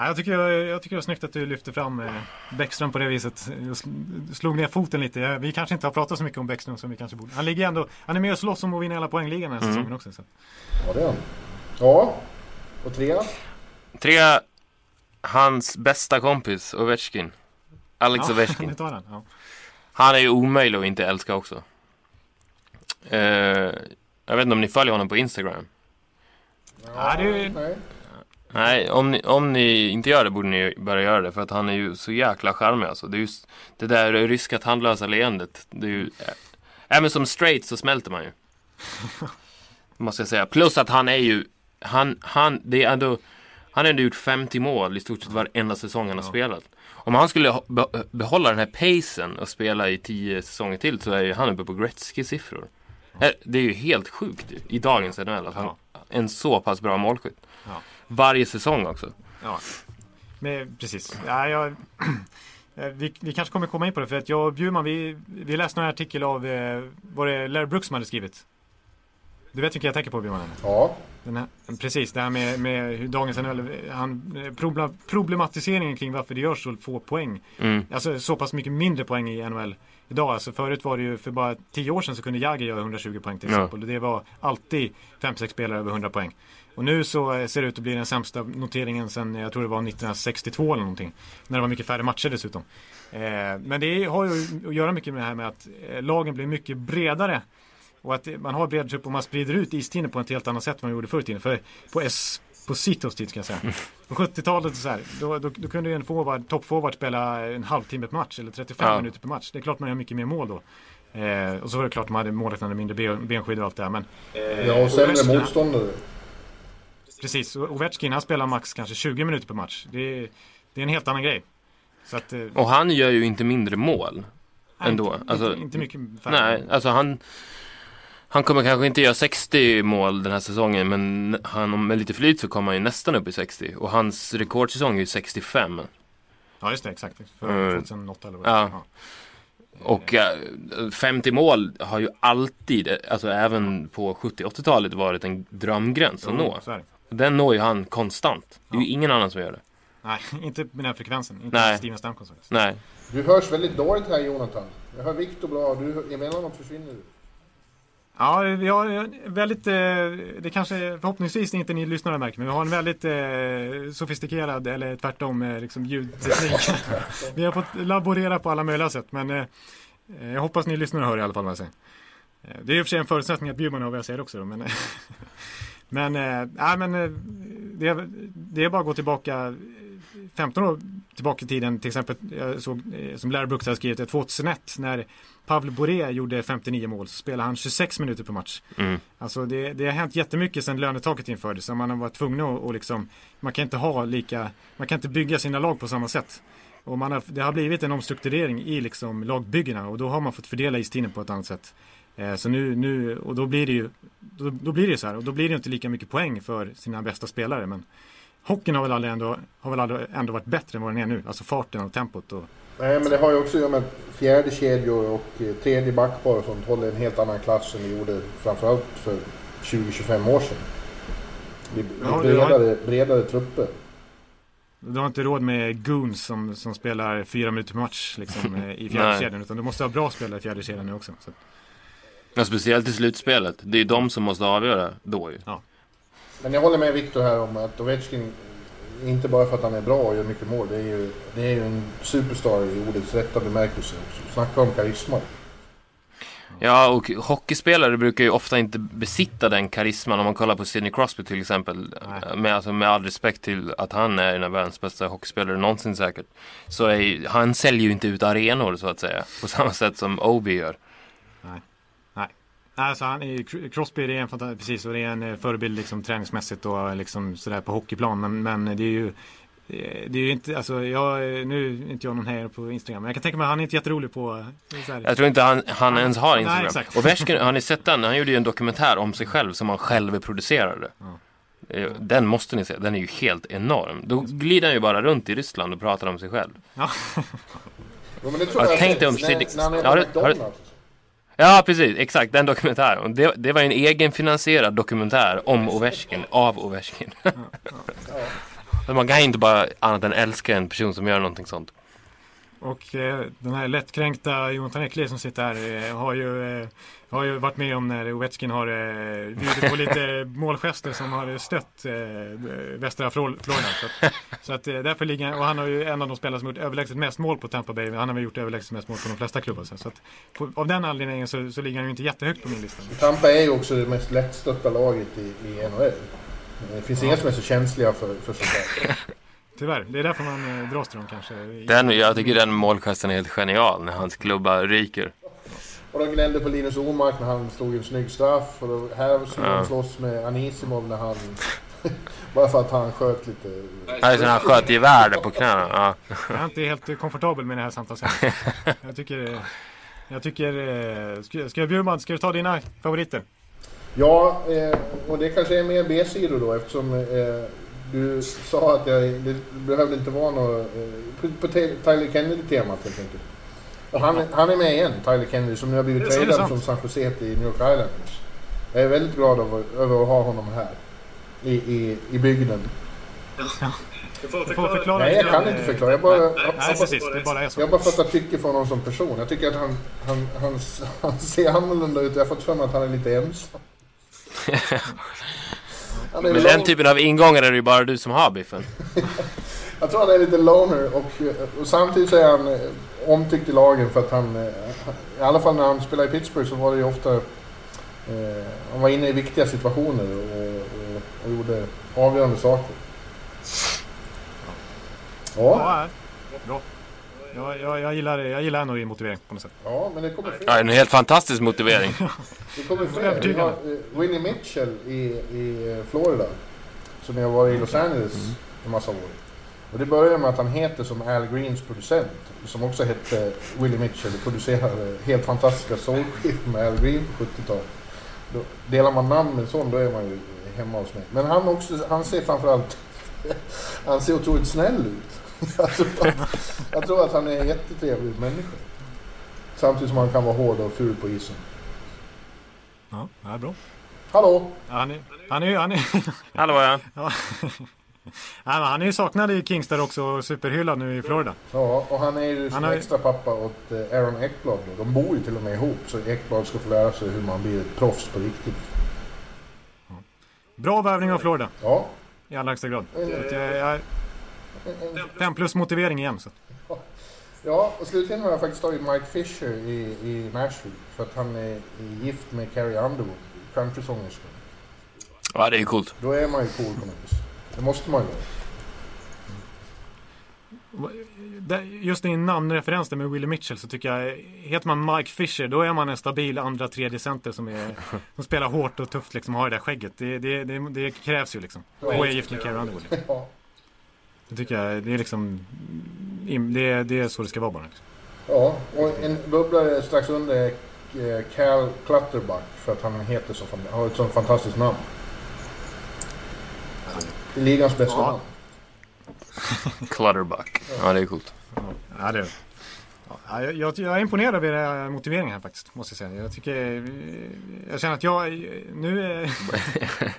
Ja, jag, tycker, jag tycker det var snyggt att du lyfte fram eh, Bäckström på det viset. Jag sl- slog ner foten lite. Jag- Vi kanske inte har pratat så mycket om Bäckström som vi kanske borde. Han ligger ändå, han är med och slåss om att vinna hela poängligan den här Mm. säsongen också. Så. ja, det är han. Ja, och trea? Tre, hans bästa kompis Ovechkin. Alex Ja, Ovechkin. den. Ja. Han är ju omöjlig att inte älska också. Eh, jag vet inte om ni följer honom på Instagram? Ja, det- Nej. Nej, om ni, om ni inte gör det borde ni börja göra det för att han är ju så jäkla charmig alltså. Det är just det där ryska tandlösa leendet. Det är ju, även som straight så smälter man ju. Måste jag säga. Plus att han är ju, han, han, det är ändå, han har ändå gjort 50 mål i stort sett varenda säsong han har spelat. Om han skulle behålla den här pacen och spela i 10 säsonger till så är ju han uppe på Gretzky-siffror. Eh, Det är ju helt sjukt ju, i dagens NHL att han, en så pass bra målskytt. Ja. Varje säsong också. Ja, men, precis. Ja, jag, eh, vi, vi kanske kommer komma in på det för att jag och Bjurman vi, vi läste en artikel av eh, var det Larry Brooks som hade skrivit. Du vet vilka jag tänker på Bjurman? Ja. Den här, precis, det här med, med hur dagens NHL, han, eh, problem, problematiseringen kring varför det görs så få poäng. Mm. Alltså så pass mycket mindre poäng i NHL idag. Alltså förut var det ju för bara 10 år sedan så kunde Jagr göra 120 poäng till Ja. exempel. Och det var alltid 5-6 spelare över 100 poäng. Och nu så eh, ser det ut att bli den sämsta noteringen sedan, jag tror det var 1962 eller någonting. När det var mycket färre matcher dessutom. Eh, men det har ju att göra mycket med det här med att eh, lagen blir mycket bredare. Och att man har bred trupp och man sprider ut istiden på ett helt annat sätt än man gjorde förr i tiden. För på Espositos tid ska jag säga. På 70-talet så här, då, då, då kunde ju en forward, toppforward spela en halvtimme per match eller 35 Ja. minuter per match. Det är klart man gör mycket mer mål då. Eh, och så var det klart de hade målet hade mindre ben, benskydd och allt det här. Men, Ja, och sämre Ovechkin- motståndare. Precis, och Ovechkin han spelar max kanske 20 minuter per match. Det är, det är en helt annan grej. Så att, eh, Och han gör ju inte mindre mål. ändå, Inte, alltså- inte, inte mycket färre. Nej, alltså han Han kommer kanske inte göra 60 mål den här säsongen men han, med lite flyt så kommer han ju nästan upp i 60 och hans rekordsäsong är ju 65 Ja, just det. Exakt. För Mm. 2008 eller vad det Ja. var. Och eh, 50 mål har ju alltid, alltså även på 70-80-talet varit en drömgräns att nå. Den når ju han konstant. Det är ju Ja. ingen annan som gör det. Nej, inte med den här frekvensen. Inte Nej. Steven Stamkos. Nej. Du hörs väldigt dåligt här Jonathan. Jag hör Viktor bra. Du, emellanåt försvinner du. Ja, vi har väldigt, eh, det kanske förhoppningsvis inte ni lyssnare märker, men vi har en väldigt eh, sofistikerad, eller tvärtom, eh, liksom ljudteknik. vi har fått laborera på alla möjliga sätt, men eh, jag hoppas ni lyssnare hör i alla fall vad jag säger. Eh, Det är i och för sig en förutsättning att Bjurman hör vad jag säger också. Då, men men, eh, nej, men eh, det, är, det är bara att gå tillbaka 15 år tillbaka i tiden. Till exempel jag såg, eh, som Larry Brooks hade skrivit, 2001 när Pavel Bore gjorde 59 mål så spelade han 26 minuter per match. Mm. Alltså det, det har hänt jättemycket sedan lönetaket infördes. Så man har varit tvungna att och liksom, man kan inte ha lika, man kan inte bygga sina lag på samma sätt. Och man har, det har blivit en omstrukturering i liksom lagbyggena och då har man fått fördela istiden på ett annat sätt. Eh, så nu, nu, och då blir det ju då, då blir det så här och då blir det inte lika mycket poäng för sina bästa spelare. Men hockeyn har väl aldrig ändå, har väl aldrig ändå varit bättre än vad den är nu. Alltså farten och tempot och Nej, men det har ju också att göra med att fjärde kedjor och eh, tredje backpar och sånt håller en helt annan klass än det gjorde framförallt för 20-25 år sedan. Det det Ja, är det har- bredare, bredare trupper. Du har inte råd med goons som, som spelar fyra minuter per match liksom, eh, i fjärde Nej. kedjan. Utan du måste ha bra spelare i fjärde kedjan nu också. Så. Ja, speciellt i slutspelet. Det är ju de som måste avgöra då ju. Men jag håller med Viktor här om att Ovechkin, inte bara för att han är bra och gör mycket mål, det är ju, det är ju en superstar i ordets rätta bemärkelse. också. Snacka om karisma. Ja, och hockeyspelare brukar ju ofta inte besitta den karisman. Om man kollar på Sidney Crosby till exempel. Nej. Med, alltså, med all respekt till att han är en av världens bästa hockeyspelare någonsin säkert. Så är, han säljer ju inte ut arenor så att säga. På samma sätt som Obi gör. Nej, Alltså han är Crosby det är en fantastisk, precis och det är en eh, förebild liksom träningsmässigt och liksom sådär på hockeyplan men, men det är ju eh, det är ju inte, alltså jag, nu är inte jag någon här på Instagram men jag kan tänka mig att han är inte jätterolig på. Jag tror inte han, han ens har Nej, Instagram. exakt. och Versken, har ni sett den? Han gjorde ju en dokumentär om sig själv som han själv producerade. Eh, Den måste ni se, den är ju helt enorm. Då glider han ju bara runt i Ryssland och pratar om sig själv. Ja. Jo, men det tror Ja, jag tänk att- dig om när, när han är Ja, på McDonalds. Ja, precis. Exakt, den dokumentären. Det, det var en egenfinansierad dokumentär om Ovechkin, av Ovechkin. Så man kan inte bara annat än älska en person som gör någonting sånt. Och eh, den här lättkränkta Jonathan Ekliv som sitter här eh, har, ju, eh, har ju varit med om när Ovechkin har eh, bjudit på lite målgester som har stött eh, västra Flor- Florida. Så att, så att eh, därför ligger han, och han har ju en av de spelare som gjort överlägset mest mål på Tampa Bay. Han har väl gjort överlägset mest mål på de flesta klubbar. Så att, på, av den anledningen så, så ligger han ju inte jättehögt på min lista. Tampa är ju också det mest lättstötta laget i, i NHL. Det finns inga som är så känsliga för, för sånt där. Tyvärr, det är därför man dras till dem kanske. Den, jag tycker den målgesten är helt genial när hans klubba ryker. Och de gnällde på Linus Omark när han slog en snygg straff. Och då, här skulle Ja. de slåss med Anisimov när han... bara för att han sköt lite... Alltså när han sköt gevär på knäna. Ja. Jag är inte helt komfortabel med det här samtalsämnet. Jag tycker... eh, Jag tycker... eh, Ska, ska, Bjurman, ska du ta dina favoriter? Ja, eh, och det kanske är mer B-sidor då eftersom du sa att jag, det behövde inte vara något... På, på Ty- Tyler Kennedy-temat helt enkelt. Han, han är med igen, Tyler Kennedy, som nu har blivit tradad från San Jose till New York Islanders. Jag är väldigt glad över, över att ha honom här. I, i, i bygden. Du får förklara. Nej, jag kan inte förklara. Jag bara, jag, Nej, jag, precis. Det bara är så. jag bara fattar tycke för honom som person. Jag tycker att han, han, han, han ser annorlunda ut. Jag har fått för mig att han är lite ensam. Men lång- den typen av ingångar är det ju bara du som har Biffen. Jag tror han är lite loner och, och samtidigt så är han eh, omtyckt i lagen för att han, eh, i alla fall när han spelade i Pittsburgh så var det ju ofta, eh, han var inne i viktiga situationer och, och, och gjorde avgörande saker. Ja, Ja, bra. Jag, jag, jag, gillar, jag gillar ändå din motivering på något sätt. ja men det kommer fler. Ja, en helt fantastisk motivering. Det kommer fler. Vi har eh, Winnie Mitchell i, i Florida. Som jag har varit i Los Angeles en massa år. Och det börjar med att han heter som Al Greens producent. Som också hette Willie Mitchell. Och producerade helt fantastiska soulskivor med Al Green på 70-talet. Då Delar man namn med en sån då är man ju hemma hos mig. Men han, också, han ser framförallt han ser otroligt snäll ut. Jag tror, att, jag tror att han är en jättetrevlig människa. Samtidigt som han kan vara hård och ful på isen. Ja, det är bra. Hallå! Han är, han är, han är, Hallå ja. ja. Men han är ju saknad i Kingstad också och superhyllad nu i Florida. Ja, och han är ju Han som har extra pappa åt eh, Aaron Ekblad. Då. De bor ju till och med ihop så Ekblad ska få lära sig hur man blir ett proffs på riktigt. Bra värvning av Florida Ja, i allra högsta grad. En, en, fem plus motivering igen. Så. ja, och slutligen har jag faktiskt tagit Mike Fisher i, i Nashville. För att han är gift med Carrie Underwood, countrysångerskan. Ja, det är ju coolt. Då är man ju cool på något vis. Det måste man ju Just i namnreferens där med Willie Mitchell så tycker jag, heter man Mike Fisher då är man en stabil andra tredje center som, är, som spelar hårt och tufft liksom, har det där skägget. Det, det, det, det krävs ju liksom. Och är gift med Carrie Underwood. Det tycker jag, det är liksom, det, det är så det ska vara bara. ja, och en bubblare strax under är eh, Cal Clutterbuck. För att han heter så, har ett sånt fantastiskt namn. Det är ligans bästa Ja. Clutterbuck. Ja, det är coolt. Ja, det Ja, jag, jag, är imponerad av era motiveringar här faktiskt, måste jag säga. Jag tycker, jag känner att jag, nu, eh,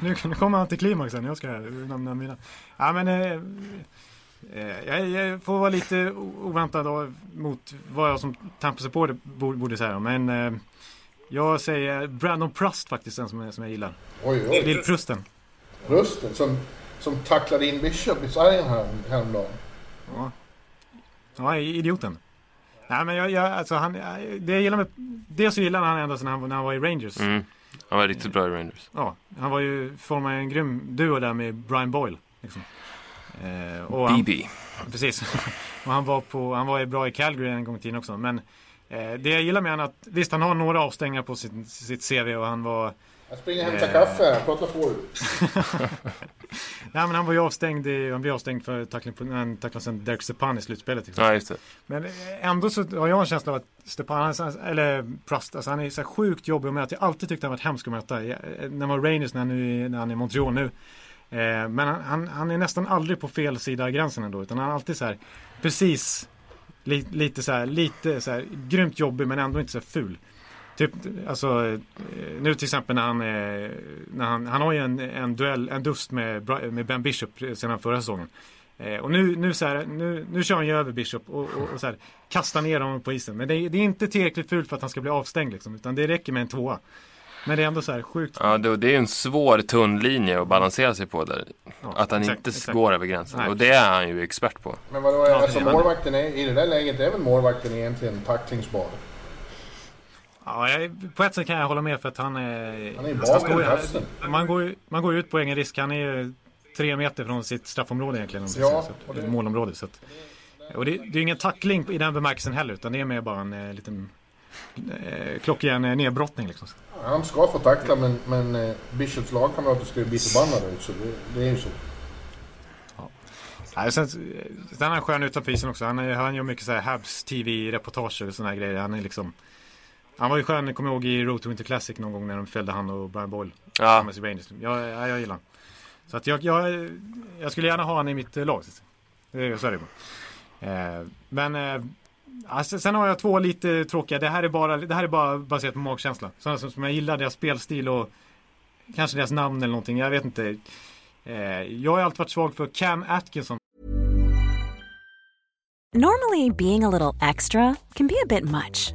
nu, nu kommer antiklimaxen, jag ska nämna mina. Ja, men, eh, eh, jag, jag får vara lite oväntad av, mot vad jag som Tampa supporter borde, borde säga. Men eh, jag säger Brandon Prust faktiskt, den som, som jag gillar. Oj, oj. Lill-Prusten. Rösten som, som tacklade in Bishop i sargen här, häromdagen. Ja. ja, idioten. Nej men jag, jag alltså han, det jag gillar med, dels så gillar han ända sedan han, när han var i Rangers. Mm. Han var riktigt bra i Rangers. Ja, han var ju, formade en grym duo där med Brian Boyle. Liksom. Eh, och han, BB. precis. och han var, på, han var ju bra i Calgary en gång i tiden också. Men Eh, det jag gillar med honom att, visst han har några avstängningar på sitt, sitt CV och han var Jag springer och hämtar Eh. kaffe här. Prata på du. Nej men han var ju avstängd, i, han blev avstängd för tackling på, han tacklade sen Derek Stepan i slutspelet. Liksom. Ja, just det. Men eh, ändå så har jag en känsla av att Stepan, eller Prust, alltså han är så sjukt jobbig att möta. Jag har alltid tyckt han varit hemsk att möta. Eh, När han var Rangers, när han, nu, är- när han är i Montreal nu. Eh, men han, han, han är nästan aldrig på fel sida av gränsen ändå. Utan han är alltid så här precis li, lite så här, lite så här grymt jobbig men ändå inte så här ful. Typ, alltså eh, nu till exempel när han, eh, när han, han har ju en, en duell, en dust med, med Ben Bishop sedan förra säsongen. Eh, och nu, nu, så här, nu, nu kör han ju över Bishop och, och, och så här, kastar ner honom på isen. Men det, är- det är inte tillräckligt fult för att han ska bli avstängd liksom, utan det räcker med en tvåa. Men det är ändå så här sjukt. Ja, det, det är en svår tunn linje att balansera sig på där. Ja, Att han exakt, inte exakt. går över gränsen. Nej. Och det är han ju expert på. Men vadå, Ja, alltså målvakten är, i det där läget är väl målvakten egentligen tacklingsbar? Ja, jag, på ett sätt kan jag hålla med för att han är... Han är bakom står man, går, man går ut på egen risk. Han är ju tre meter från sitt straffområde egentligen. Ja, så, det- Målområde. Så att, och det, det är ingen tackling i den bemärkelsen heller utan det är mer bara en eh, liten eh, klockren eh, nedbrottning liksom. Han ska få tackla men, men eh, Bishops lagkamrater ska ju bli förbannade ut så det, det är ju så. Nej, sen, sen är han skön utanför isen också. Han, är, han gör mycket så här Habs TV-reportager och här grejer. Han är liksom han var ju skön, kommer jag ihåg i Road to Winter Classic någon gång när de fällde han och Brian Boyle. Ja. Jag, jag, jag gillar. Så att jag, jag, jag skulle gärna ha han i mitt eh, lag. Det är, så är det bara. Eh, men eh, alltså, sen har jag två lite tråkiga. Det här är bara, det här är bara baserat på magkänsla. Sådana som, som jag gillar deras spelstil och kanske deras namn eller någonting. Jag vet inte. Eh, jag har alltid varit svag för Cam Atkinson. Normally, being a little extra can be a bit much,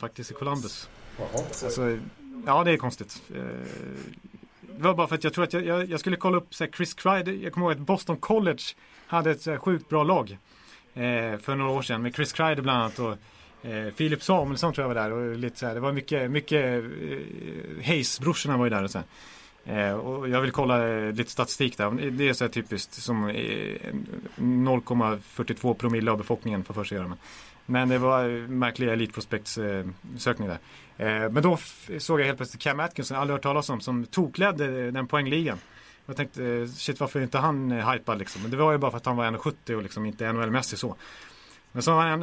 Faktiskt i Columbus. Alltså, ja, det är konstigt. Eh, Det var bara för att jag tror att jag, jag, jag skulle kolla upp så här, Chris Kreider. Jag kommer ihåg att Boston College hade ett så här, sjukt bra lag. Eh, för några år sedan med Chris Kreider bland annat. Och, eh, Filip Samuelsson tror jag var där. Och lite så här, det var mycket, mycket eh, Hayes-brorsorna var ju där och så här. Eh, och jag vill kolla eh, lite statistik där. Det är så här typiskt som eh, 0,42 promille av befolkningen får för sig göra. Men, men det var märkliga Elite Prospects sökning där. Eh, men då såg jag helt plötsligt Cam Atkinson, aldrig hört talas om, som tokledde den poängligan. Jag tänkte, eh, shit varför är inte han eh, hypad liksom? Men det var ju bara för att han var 1,70 och liksom inte NHL-mässig så. Men så var han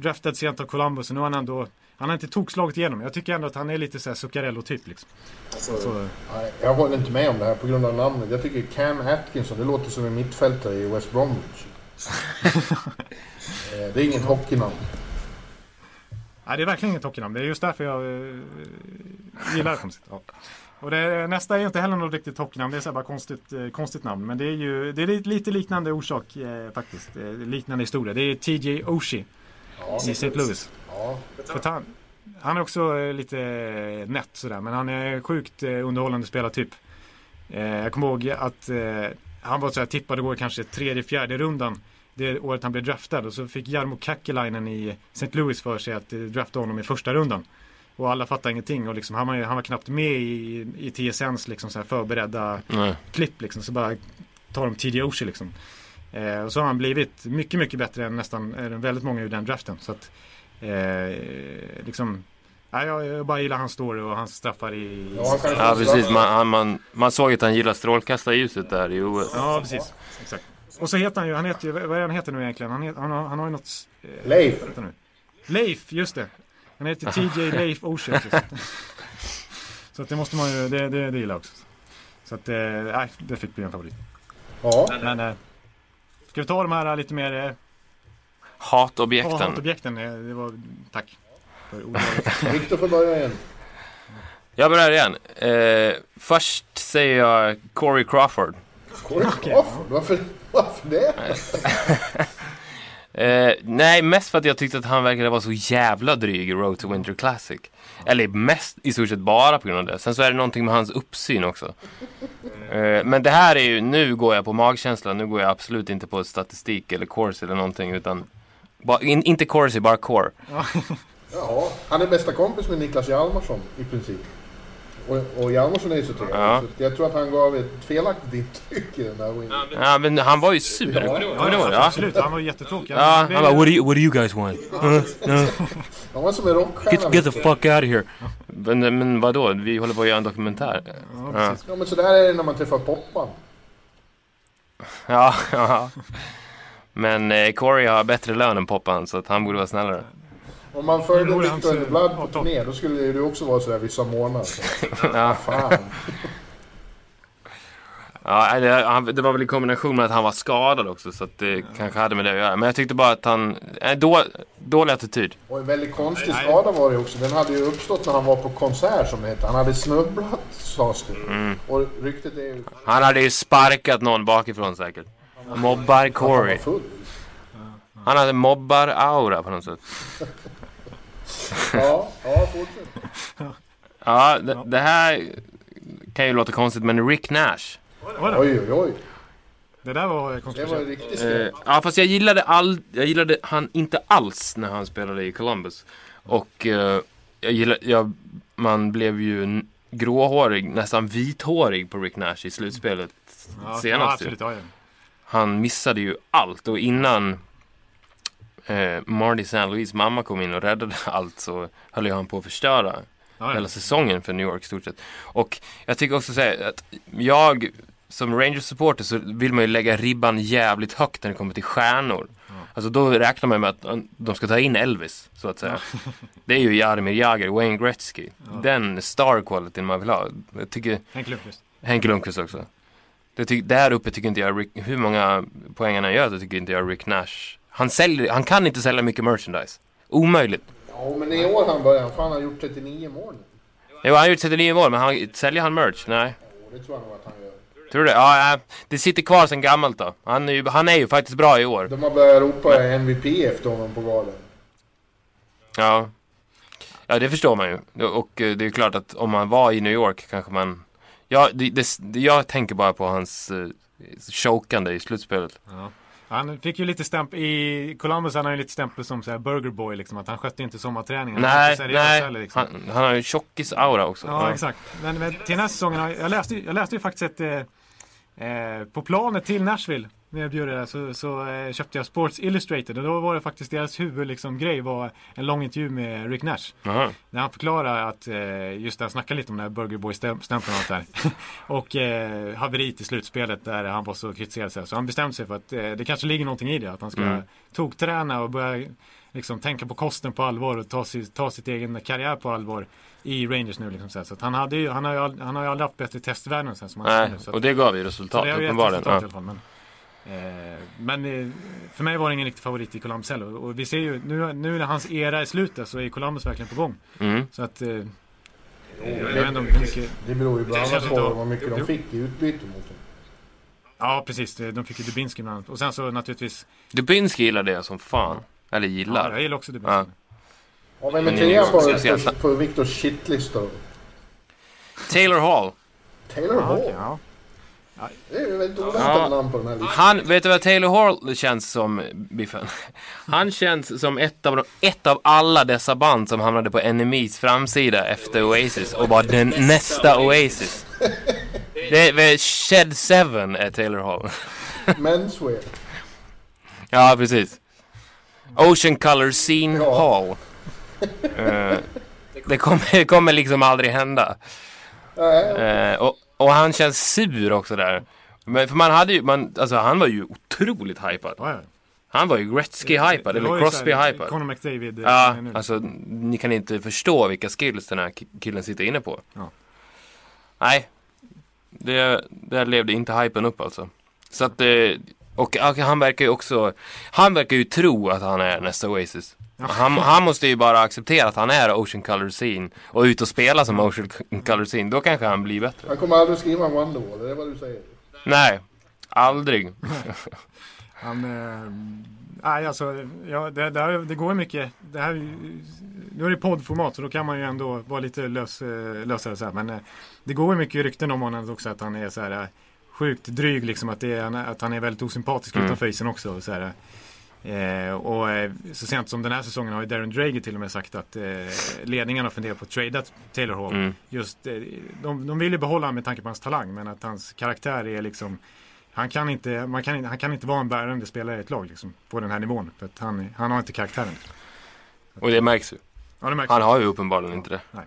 draftad sent av Columbus och nu har han ändå, han har inte tokslagit igenom. Jag tycker ändå att han är lite såhär Zuccarello-typ liksom. Så, Nej, jag håller inte med om det här på grund av namnet. Jag tycker Cam Atkinson, det låter som en mittfältare i West Bromwich. Det är inget hockeynamn. Nej, det är verkligen inget hockeynamn. Det är just därför jag eh, gillar. Ja. Och det, nästa är ju inte heller något riktigt hockeynamn. Det är så bara konstigt, eh, konstigt namn. Men det är ju det är lite- liknande orsak eh, faktiskt. Eh, liknande historia. Det är TJ Oshie Ja, i St. Louis. Ja, han, han är också eh, lite eh, nätt sådär. Men han är sjukt eh, underhållande spelartyp. Eh, jag kommer ihåg att eh, han var så här tippad att gå kanske tredje, fjärde rundan. Det året han blev draftad. Och så fick Jarmo Käkkeläinen i St. Louis för sig att eh, drafta honom i första rundan. Och alla fattade ingenting. Och liksom, han, var, han var knappt med i, i TSNs liksom så här förberedda nej. klipp liksom. Så bara tar de TJ Oshie liksom. Eh, och så har han blivit mycket, mycket bättre än nästan än väldigt många ur den draften. Så att eh, liksom ja, jag, jag bara gillar hans story och hans straffar i... Ja, Ja, precis. Man, han- man, man såg att han gillade strålkastarljuset där i OS. Ja, precis. Exakt. Och så heter han ju, han heter ju, vad är han heter nu egentligen? Han, heter, han, har, han har ju något... Eh, Leif. nu. Leif, just det. Han heter TJ Leif också. Så att det måste man ju, det, det, det gillar jag också. Så att, eh, nej, det fick bli en favorit. Ja, Men, eh, ska vi ta de här lite mer eh, Hatobjekten. hatobjekten? Eh, Det var, tack. För. Viktor får börja igen. Jag börjar igen. Eh, först säger jag Corey Crawford. Corey Crawford, varför, varför det? Eh, nej, mest för att jag tyckte att han verkade vara så jävla dryg i Road to Winter Classic. Eller mest i stort sett bara på grund av det. Sen så är det någonting med hans uppsyn också. Eh, men det här är ju, nu går jag på magkänsla. Nu går jag absolut inte på statistik eller course eller någonting. Utan, bara, in, inte course, bara core. Ja, han är bästa kompis med Niklas Hjalmarsson i princip. Och, och Hjalmarsson är ju så trevlig. Ja. Så jag tror att han gav ett felaktigt intryck i den där wingen. Ja, men han var ju sur. Ja. Ihåg det? Ja. Absolut, han var jättetråkig. Ja, han bara, what do you, what do you guys want? Uh, no. Han var som en rockstjärna. Get, get the fuck out of here. Men, men vadå? Vi håller på att göra en dokumentär. Ja, Ja. Ja men så där är det när man träffar Poppan. Ja, ja. Men eh, Corey har bättre lön än Poppan så att han borde vara snällare. Om man följde Victor Blood på ja, turné då skulle det ju också vara sådär vissa månader. Ja, Fan. ja det, det var väl i kombination med att han var skadad också så att det kanske hade med det att göra. Men jag tyckte bara att han, äh, då, dålig attityd. Och en väldigt konstig skada var det också. Den hade ju uppstått när han var på konsert som det hette. Han hade snubblat sades det. Mm. Och ryktet är ju Han hade ju sparkat någon bakifrån säkert. Mobbar Corey. Han hade mobbar-aura på något sätt. Ja, ja fortsätt. Ja, det, det här kan ju låta konstigt men Rick Nash. Oj Oj oj oj. Det där var Det var kontroversiellt. riktigt Eh, ja fast jag gillade, all, jag gillade han inte alls när han spelade i Columbus. Och eh, jag gillade, jag, man blev ju gråhårig, nästan vithårig på Rick Nash i slutspelet Ja, senast. ja, absolut. Ja, ja. Han missade ju allt och innan eh, Marty St. Louis mamma kom in och räddade allt så höll ju han på att förstöra Ja, ja. hela säsongen för New York stort sett. Och jag tycker också säga att jag som Rangers-supporter så vill man ju lägga ribban jävligt högt när det kommer till stjärnor. Alltså då räknar man med att uh, de ska ta in Elvis, så att säga. Det är ju Jaromir Jagr, Wayne Gretzky. Den star quality man vill ha. Jag tycker, Henk Lundqvist. Henke Lundqvist också. Det ty- där uppe tycker inte jag, Rick, hur många poäng han än gör så tycker inte jag Rick Nash. Han, säljer, han kan inte sälja mycket merchandise. Omöjligt. Ja men i år han började. Fan han har gjort 39 mål. Jo, han har gjort 39 mål, men han, säljer han merch? Nej. Jo, det tror jag nog att han gör. Tror du det? Ja, det sitter kvar sen gammalt då. Han är, ju, han är ju faktiskt bra i år. De har börjat ropa MVP efter honom på valen. Ja. Ja, det förstår man ju. Och eh, det är klart att om man var i New York kanske man... Ja, det, det, jag tänker bara på hans uh, chokande i slutspelet. Han fick ju lite stämpel, i Columbus han ju lite stämpel som så här burger boy liksom, att han skötte inte sommarträningen. Han Nej, seriös nej. heller, liksom. Han, han har ju tjockis-aura också. Ja, exakt. Men, men till den här säsongen, har- jag läste, jag läste ju faktiskt ett eh, eh, på planet till Nashville när jag bjöd det så, så eh, köpte jag Sports Illustrated och då var det faktiskt deras huvud liksom, grej var en lång intervju med Rick Nash. Jaha. När han förklarar att, eh, just där han snackar lite om den här Burger Boy-stämpeln och där. och eh, haveriet i slutspelet där han var så kritiserad. Så, han bestämde sig för att eh, det kanske ligger någonting i det. Att han ska Mm. tokträna och börja liksom, tänka på kosten på allvar och ta, si, ta sitt egen karriär på allvar i Rangers nu. Liksom, så så han, hade ju, han, har ju, han har ju aldrig haft bättre testvärden sen som han Nej. Så att- och det gav ju resultat uppenbarligen. Men, eh, men eh, för mig var det ingen riktig favorit i Columbus heller. Och vi ser ju nu, nu när hans era är slutet så är Columbus verkligen på gång. Mm. Så att... Eh, hur mycket... Det beror ju bland Det annat på vad mycket de fick i utbyte mot honom. Ja precis, det- de fick ju Dubinski bland annat. Och sen så naturligtvis... Dubinski gillade jag som fan. Eller Ja, gillar. jag gillar också Dubinski. Ja. Ja, vem är Men trea på, på, på Victors shitlista då? Taylor Hall. Taylor Ja, Hall. okej, ja. Det är ju väldigt oväntat Ja. namn på den här listan. Han, vet du vad Taylor Hall känns som, Biffen? Han känns som ett av, de, ett av alla dessa band som hamnade på Enemies framsida efter Oasis och var den nästa Oasis. Det är, Shed 7 är Taylor Hall. Menswear. Ja, precis. Ocean Color Scene Ja. Hall. Eh, det, kommer, det kommer liksom aldrig hända. Eh, och, och han känns sur också där. Men för man hade ju, man, alltså han var ju otroligt hypad. Ja, ja. Han var ju Gretzky-hypad, eller Crosby-hypad. Conor McDavid. eh, Ja, nu. alltså ni kan inte förstå vilka skills den här ki- killen sitter inne på. Ja. Nej, det, där levde inte hypen upp alltså. Så att, eh, och och han verkar ju också, han verkar ju tro att han är nästa Oasis. Han, han måste ju bara acceptera att han är Ocean Color Scene och ut och spela som Ocean Color Scene. Då kanske han blir bättre. han kommer aldrig skriva en Wonderwall, är det vad du säger? Nej, aldrig. Han, eh, nej alltså, ja, det, det, här, det går mycket. Det här, nu är det poddformat så då kan man ju ändå vara lite lös, eh, lösare så här. Men eh, det går ju mycket rykten om honom också att han är så här sjukt dryg liksom. Att, det är, att han är väldigt osympatisk Mm. utanför isen också. Så, här, eh, och eh, så sent som den här säsongen har ju Darren Drager till och med sagt att eh, ledningen har funderat på att trada Taylor Hall. Mm. Just, eh, de, de vill ju behålla honom med tanke på hans talang men att hans karaktär är liksom han kan, inte, man kan, han kan inte vara en bärande spelare i ett lag liksom, på den här nivån. För han, han har inte karaktären. Och det märks ju. Ja, det märks. Han har ju uppenbarligen inte det. Nej.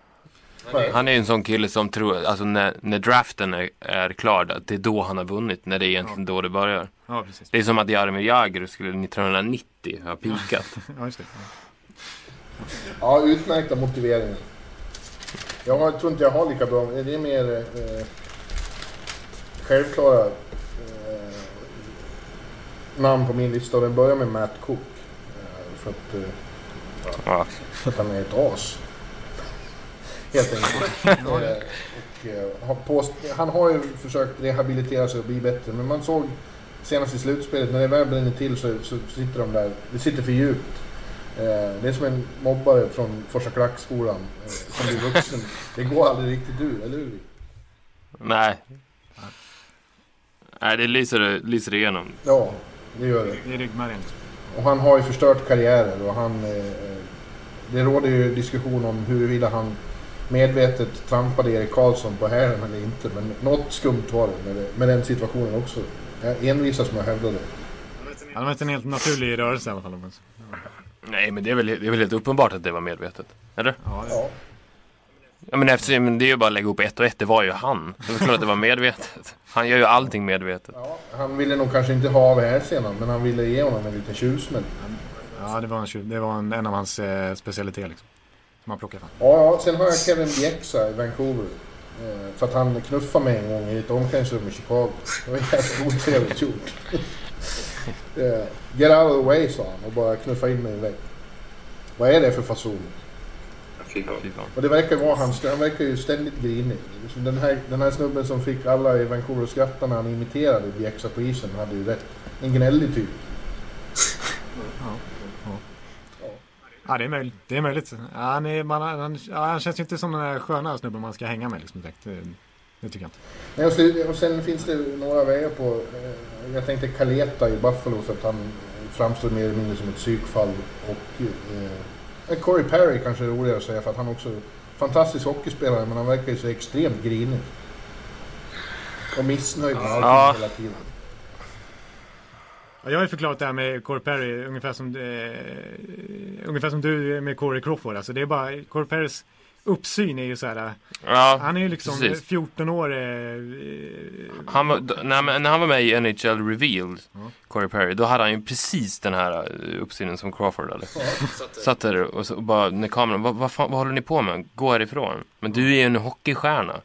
Han är ju en sån kille som tror, alltså när, när draften är, är klar, att det är då han har vunnit, när det är egentligen då det börjar. Ja, precis. Det är som att Jaromir Jagr skulle 1990 ha pikat. Ja, just det. Ja, utmärkta motiveringar. Jag tror inte jag har lika bra, det är mer eh, självklara eh, namn på min lista den börjar med Matt Cook. Eh, för, att, eh, Ja. för att han är ett as. Helt enkelt. Eh, och, eh, har påst- han har ju försökt rehabilitera sig och bli bättre men man såg senast i slutspelet när det väl bränner till så, så sitter de där, det sitter för djupt. Eh, det är som en mobbare från Forsa Klackskolan eh, som blir vuxen. Det går aldrig riktigt ur, eller hur? Nej. Nej, det lyser, lyser igenom. Ja, det gör det. Det är ryggmärgen. Och han har ju förstört karriärer och han... Eh, det råder ju diskussion om huruvida han medvetet trampade Erik Karlsson på hälen eller inte. Men något skumt var det med, det, med den situationen också. Jag envisas med att hävda det. Han var inte en helt naturlig rörelse i alla fall. Men... Nej, men det är, väl, det är väl helt uppenbart att det var medvetet. Eller? Ja, Ja. Ja, men eftersom, det är ju bara att lägga ihop ett och ett. Det var ju han. Det var klart att det var medvetet. Han gör ju allting medvetet. Ja, han ville nog kanske inte ha av hälsenan men han ville ge honom en liten tjusmäll. ja det var, en, det var en, en av hans eh, specialiteter. Liksom. Som han plockade fram. Ja, sen har jag Kevin Bjäxa i Vancouver. Eh, för att han knuffade mig en gång i ett omklädningsrum i Chicago. Det var jävligt otrevligt gjort. Eh, Get out of the way sa han och bara knuffa in mig i vägg. Vad är det för fason? Och det verkar vara han, han verkar ju ständigt grinig. Liksom Den här, den här snubben som fick alla i Vancouver att skratta när han imiterade Bjäxa på isen hade ju rätt. En gnällig typ. Ja, det är möjligt. Det är möjligt. Ja, han, är, man, han, ja, han känns ju inte som den där sköna snubben man ska hänga med liksom, direkt. Det, det tycker jag inte. Nej, och, så, och sen finns det några vägar på... Eh, jag tänkte Kaleta i Buffalo för att han framstår mer eller mindre som ett psykfall. Och eh, Corey Perry kanske är roligare att säga för att han också fantastisk hockeyspelare men han verkar ju så extremt grinig. Och missnöjd med allting Ja. hela tiden. Ja, jag har ju förklarat det här med Corey Perry ungefär som, eh, ungefär som du med Corey Crawford. Alltså det är bara, Corey Perrys uppsyn är ju så här. Ja, Han är ju liksom precis. 14 år. Eh, Han var, när, när han var med i NHL Revealed, Ja. Corey Perry, då hade han ju precis den här eh, uppsynen som Crawford hade. Ja. Satt där och, så, och bara när kameran, vad, vad, fan, vad håller ni på med? Gå härifrån. Men du är ju en hockeystjärna.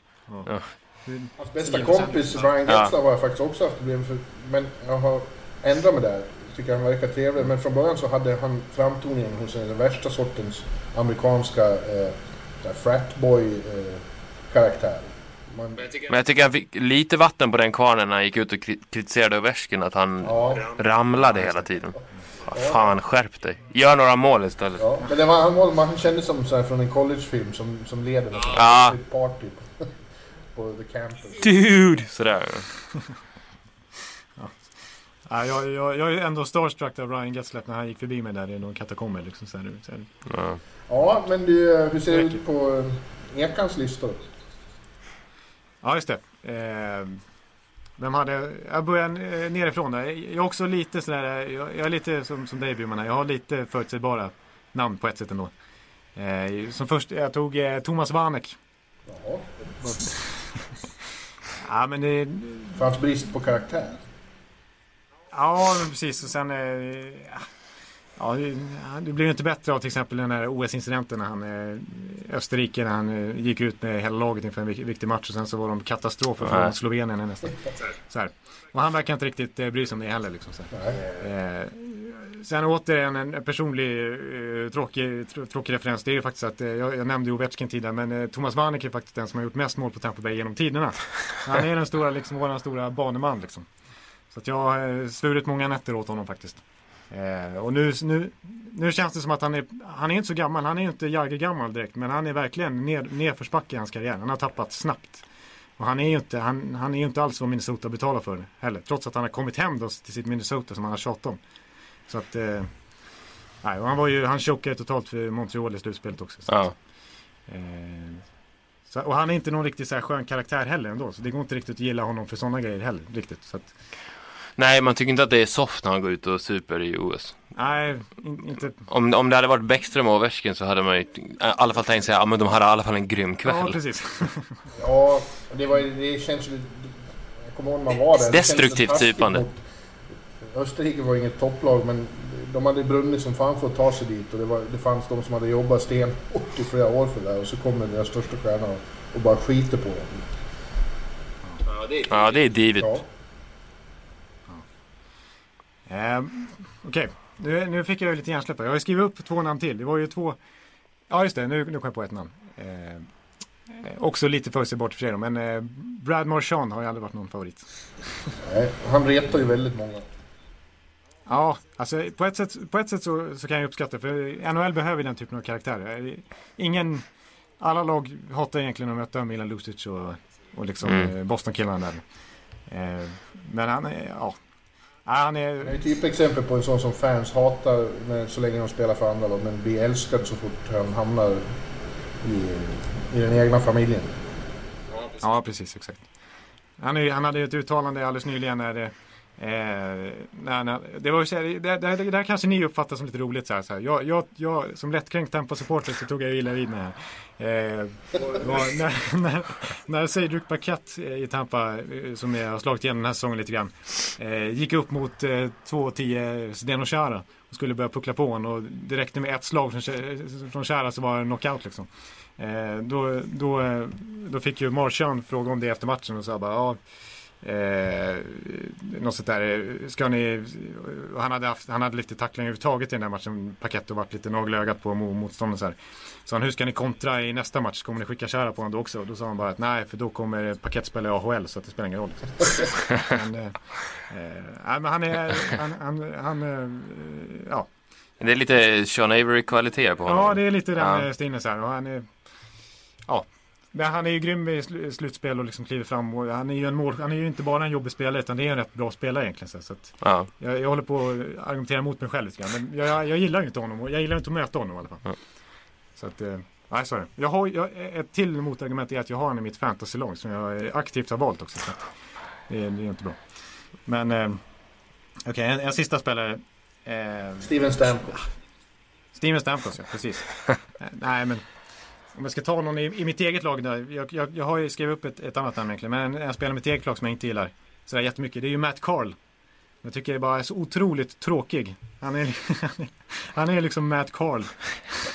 Hans bästa kompis Brian Getzlaw har jag faktiskt också haft problem för. Men jag har ändrat mig där. Tycker han verkar trevlig. Men från början så hade han framtoningen hos den värsta sortens amerikanska eh, där fratboy eh, karaktär. Man, Men jag tycker han fick lite vatten på den kvarnen när han gick ut och kri- kritiserade Ovechkin att han ja, ramlade hela tiden. Vad fan, skärp dig. Gör några mål istället. ja, men det var, han, var, man kände som så här från en collegefilm som, som leder Ja. ja. party på, på the campus. Dude! Sådär. Ja, jag, jag, jag är ändå starstruck av Ryan Getzlaff när han gick förbi mig där i någon katakomber. Liksom, så här, så här. Ja. Ja, men du, eh, hur ser det ut på eh, Ekans listor? Ja, just det. Eh, vem hade... Jag börjar eh, nerifrån där. Jag är också lite sådär... Jag, jag är lite som, som dig Bjurman. Jag har lite förutsägbara namn på ett sätt ändå. Eh, som först, jag tog eh, Thomas Vanek. Ja, Ja, men det... för hans brist på karaktär. Ja, precis. Och sen... Eh, ja, det, blev inte bättre av till exempel den här OS-incidenten när han... Eh, Österrike när han eh, gick ut med hela laget inför en vik- viktig match och sen så var de katastrofer från Nej. Slovenien nästan. Så här. Och han verkar inte riktigt bry sig om det heller liksom. Så. Eh, sen återigen en personlig eh, tråkig, tr- tråkig referens. Det är ju faktiskt att, eh, jag, nämnde ju Ovechkin tidigare, men Thomas Vanek är faktiskt den som har gjort mest mål på Tampa Bay genom tiderna. Han är den stora, liksom, våran stora baneman liksom. Så jag har svurit många nätter åt honom faktiskt. Eh, och nu, nu, nu känns det som att han är, han är inte så gammal, han är inte Jagger-gammal direkt, men han är verkligen ned, nedförsbacke i hans karriär. Han har tappat snabbt. Och han är ju inte, han, han är inte alls vad Minnesota betalar för heller. Trots att han har kommit hem då till sitt Minnesota som han har tjatat om. Så att, eh, nej, han var ju, han chokade totalt för Montreal i slutspelet också. Så Ja. eh, så, och han är inte någon riktigt så här skön karaktär heller ändå. Så det går inte riktigt att gilla honom för sådana grejer heller. Riktigt. Så att, Nej, man tycker inte att det är soft när han går ut och super i OS. nej, in, inte. Om, om det hade varit Bäckström och Ovechkin så hade man ju i alla fall tänkt sig ja men de hade i alla fall en grym Ja, kväll. precis. Ja, det, var, det känns ju... Jag kommer ihåg när man var där. det Destruktivt mot- Österrike var inget topplag men de hade brunnit som fan för att ta sig dit och det, var, det fanns de som hade jobbat stenhårt i flera år för det där och så kommer deras största stjärna och, och bara skiter på dem. Ja, det är divigt. Ja. Eh, Okej, nu, nu fick jag lite hjärnsläpp. Jag har skrivit upp två namn till. Det var ju två. Ja just det, nu, nu kom jag på ett namn. Eh, eh, också lite förutsägbart för sig då, men eh, Brad Marchand har ju aldrig varit någon favorit. Nej, han retar ju väldigt många. Ja, alltså på ett sätt, på ett sätt så, så kan jag uppskatta för NHL behöver den typen av karaktärer. Ingen, alla lag hatar egentligen att möta Milan Lucic och, och liksom Mm. eh, Boston-killarna där. Eh, men han är, ja. Ja, Han Det är är, ett typexempel på en sån som fans hatar när, så länge de spelar för andra lag men blir älskad så fort han hamnar i, i den egna familjen. ja precis, exakt. Han, är, han hade ett uttalande alldeles nyligen när det Eh, nej, nej, det, var ju så här, det, det, det, det här kanske ni uppfattar som lite roligt. Så här, så här. Jag, jag, jag, som lättkränkt Tampa-supporter så tog jag illa vid mig. här. Eh, var när, när, när Cedric Paket eh, i Tampa, eh, som jag har slagit igenom den här säsongen lite grann, eh, gick upp mot eh, 2-10 Zdeno Chara och skulle börja puckla på honom. Och det räckte med ett slag från, från Chara så var det knockout liksom. Eh, då, då, då fick ju Marchand fråga om det efter matchen och sa bara ja, Eh, något sånt där. Ska ni, han, hade haft, han hade lite tackling överhuvudtaget i den här matchen. Paket och varit lite nagelögat på mo- motståndaren. Så, här. så han, hur ska ni kontra i nästa match? Kommer ni skicka kära på honom då också? Då sa han bara att nej, för då kommer Paket spela i AHL så att det spelar ingen roll. men, eh, eh, nej, men han är, han, han, han eh, ja. Det är lite Sean Avery-kvalitet på honom. Ja, det är lite den ja. stilen så här. Och han är, ja. Men han är ju grym i sl- slutspel och liksom kliver fram. Och han är ju en mål, han är ju inte bara en jobbig spelare utan det är en rätt bra spelare egentligen. Så, Ja. jag, jag håller på att argumentera mot mig själv lite grann. Men jag, jag, jag gillar ju inte honom och jag gillar inte att möta honom i alla fall. Ja. Så att, eh, nej så är det. Jag har, jag, ett till motargument är att jag har honom i mitt fantasy-lag som jag aktivt har valt också. Så att det, det är ju inte bra. Men eh, okej, en, en sista spelare. Eh, Steven Stamkos. Steven Stamkos, ja precis. Eh, Nej men om jag ska ta någon i, i mitt eget lag där. Jag, jag, jag har ju skrivit upp ett, ett annat namn egentligen. Men jag spelar i mitt eget lag som jag inte gillar sådär jättemycket. Det är ju Matt Carl. Jag tycker det bara är så otroligt tråkig. Han är, han är, han är liksom Matt Carl.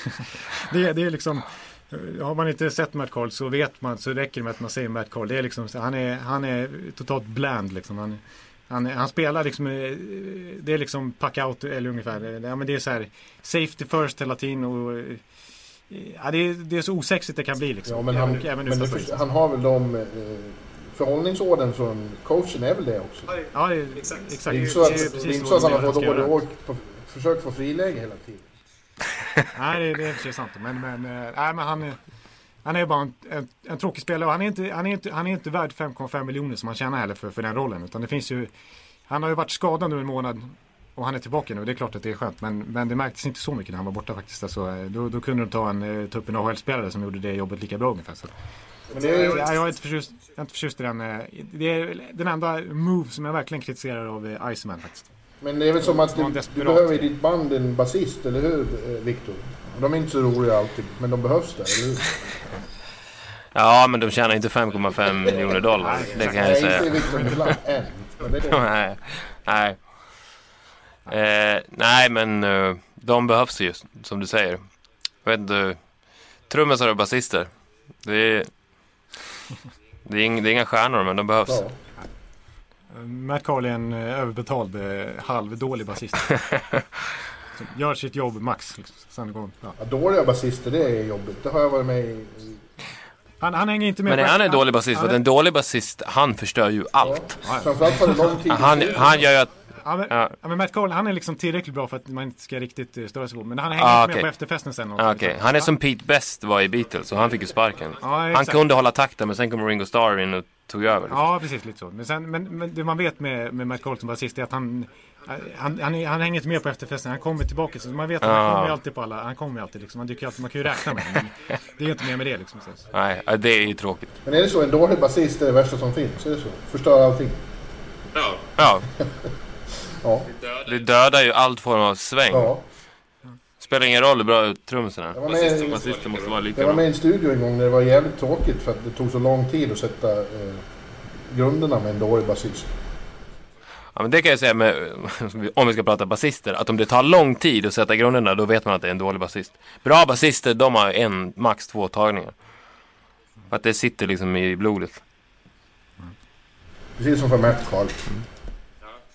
det, det är liksom har man inte sett Matt Carl så vet man, så räcker det med att man säger Matt Carl. Det är liksom, han, är, han är totalt bland liksom. Han, han, han spelar liksom, eh, det är liksom pack out eller ungefär. Ja, men det är så här safety first hela tiden och eh, ja, det, är, det är så osexigt det kan bli liksom. Ja, men han, och även men han har väl de eh, förhållningsorden från coachen är väl det också? Ja, det exakt. Det är inte så att, det är inte så att han har fått göra. åk på försök få friläge hela tiden. Nej, det, det är precis sant. Men, men, eh, nej, men han, är- han är bara en, en, en tråkig spelare och han är, inte, han, är inte, han är inte värd 5,5 miljoner som han tjänar heller för, för den rollen. Utan det finns ju, han har ju varit skadad nu en månad och han är tillbaka nu. Det är klart att det är skönt. Men, men det märktes inte så mycket när han var borta faktiskt. Alltså, då, då kunde de ta, en, eh, ta upp en AHL-spelare som gjorde det jobbet lika bra ungefär. Så. Men det är, Jag, jag, är inte förtjust, jag är inte förtjust i den. eh, Det är den enda move som jag verkligen kritiserar av eh, Iceman faktiskt. men det är väl som att du, du behöver i ditt band en basist, eller hur Viktor? De är inte så roliga alltid, men de behövs där, eller hur? ja, men de tjänar inte 5,5 miljoner dollar. Det kan jag Nej, inte säga. Viktor än. Nej. Eh, nej, men eh, de behövs ju, som du säger. Jag vet inte. Trummisar och basister. Det är, det, är ing, det är inga stjärnor, men de behövs. Ja. Matt Carl är en eh, överbetald eh, halvdålig basist. Gör sitt jobb max. Liksom. Sen går, ja. Ja, dåliga basister, det är jobbigt. Det har jag varit med i. Han, han hänger inte med Men på- han är en dålig basist, för att en dålig basist, han förstör ju allt. Framförallt tar det lång tid. Han, han gör ju att... Ja, men, Ja. men Matt Cole, han är liksom tillräckligt bra för att man inte ska riktigt uh, störa sig på. Men han hänger Ah, inte med okej. på efterfesten sen. också, Ja, Okej, liksom. han är som Pete Best var i Beatles och han fick ju sparken. Ja, han kunde hålla takten men sen kom Ringo Starr in och tog över. liksom. Ja, precis lite så. Men, sen, men, men det man vet med, med Matt Cole som basist är att han han, han, han hänger inte med på efterfesten, han kommer tillbaka. Så man vet att han Ah. kommer ju alltid på alla, han kommer alltid liksom. Man, dyker alltid, man kan ju räkna med honom. Det är ju inte mer med det liksom. Så. Nej, det är ju tråkigt. Men är det så? En dålig basist är det värsta som finns? Är det så? Förstör allting? Ja, Ja. det dödar ju allt form av sväng. ja. Spelar ingen roll hur bra var är. Basisten måste vara lika Jag var bra. med i en studio en gång där det var jävligt tråkigt för att det tog så lång tid att sätta eh, grunderna med en dålig basist. Ja, men det kan jag säga med, om vi ska prata basister, att om det tar lång tid att sätta grunderna, då vet man att det är en dålig basist. Bra basister, de har en, max två tagningar. För att det sitter liksom i blodet. Precis som för Matt Carl.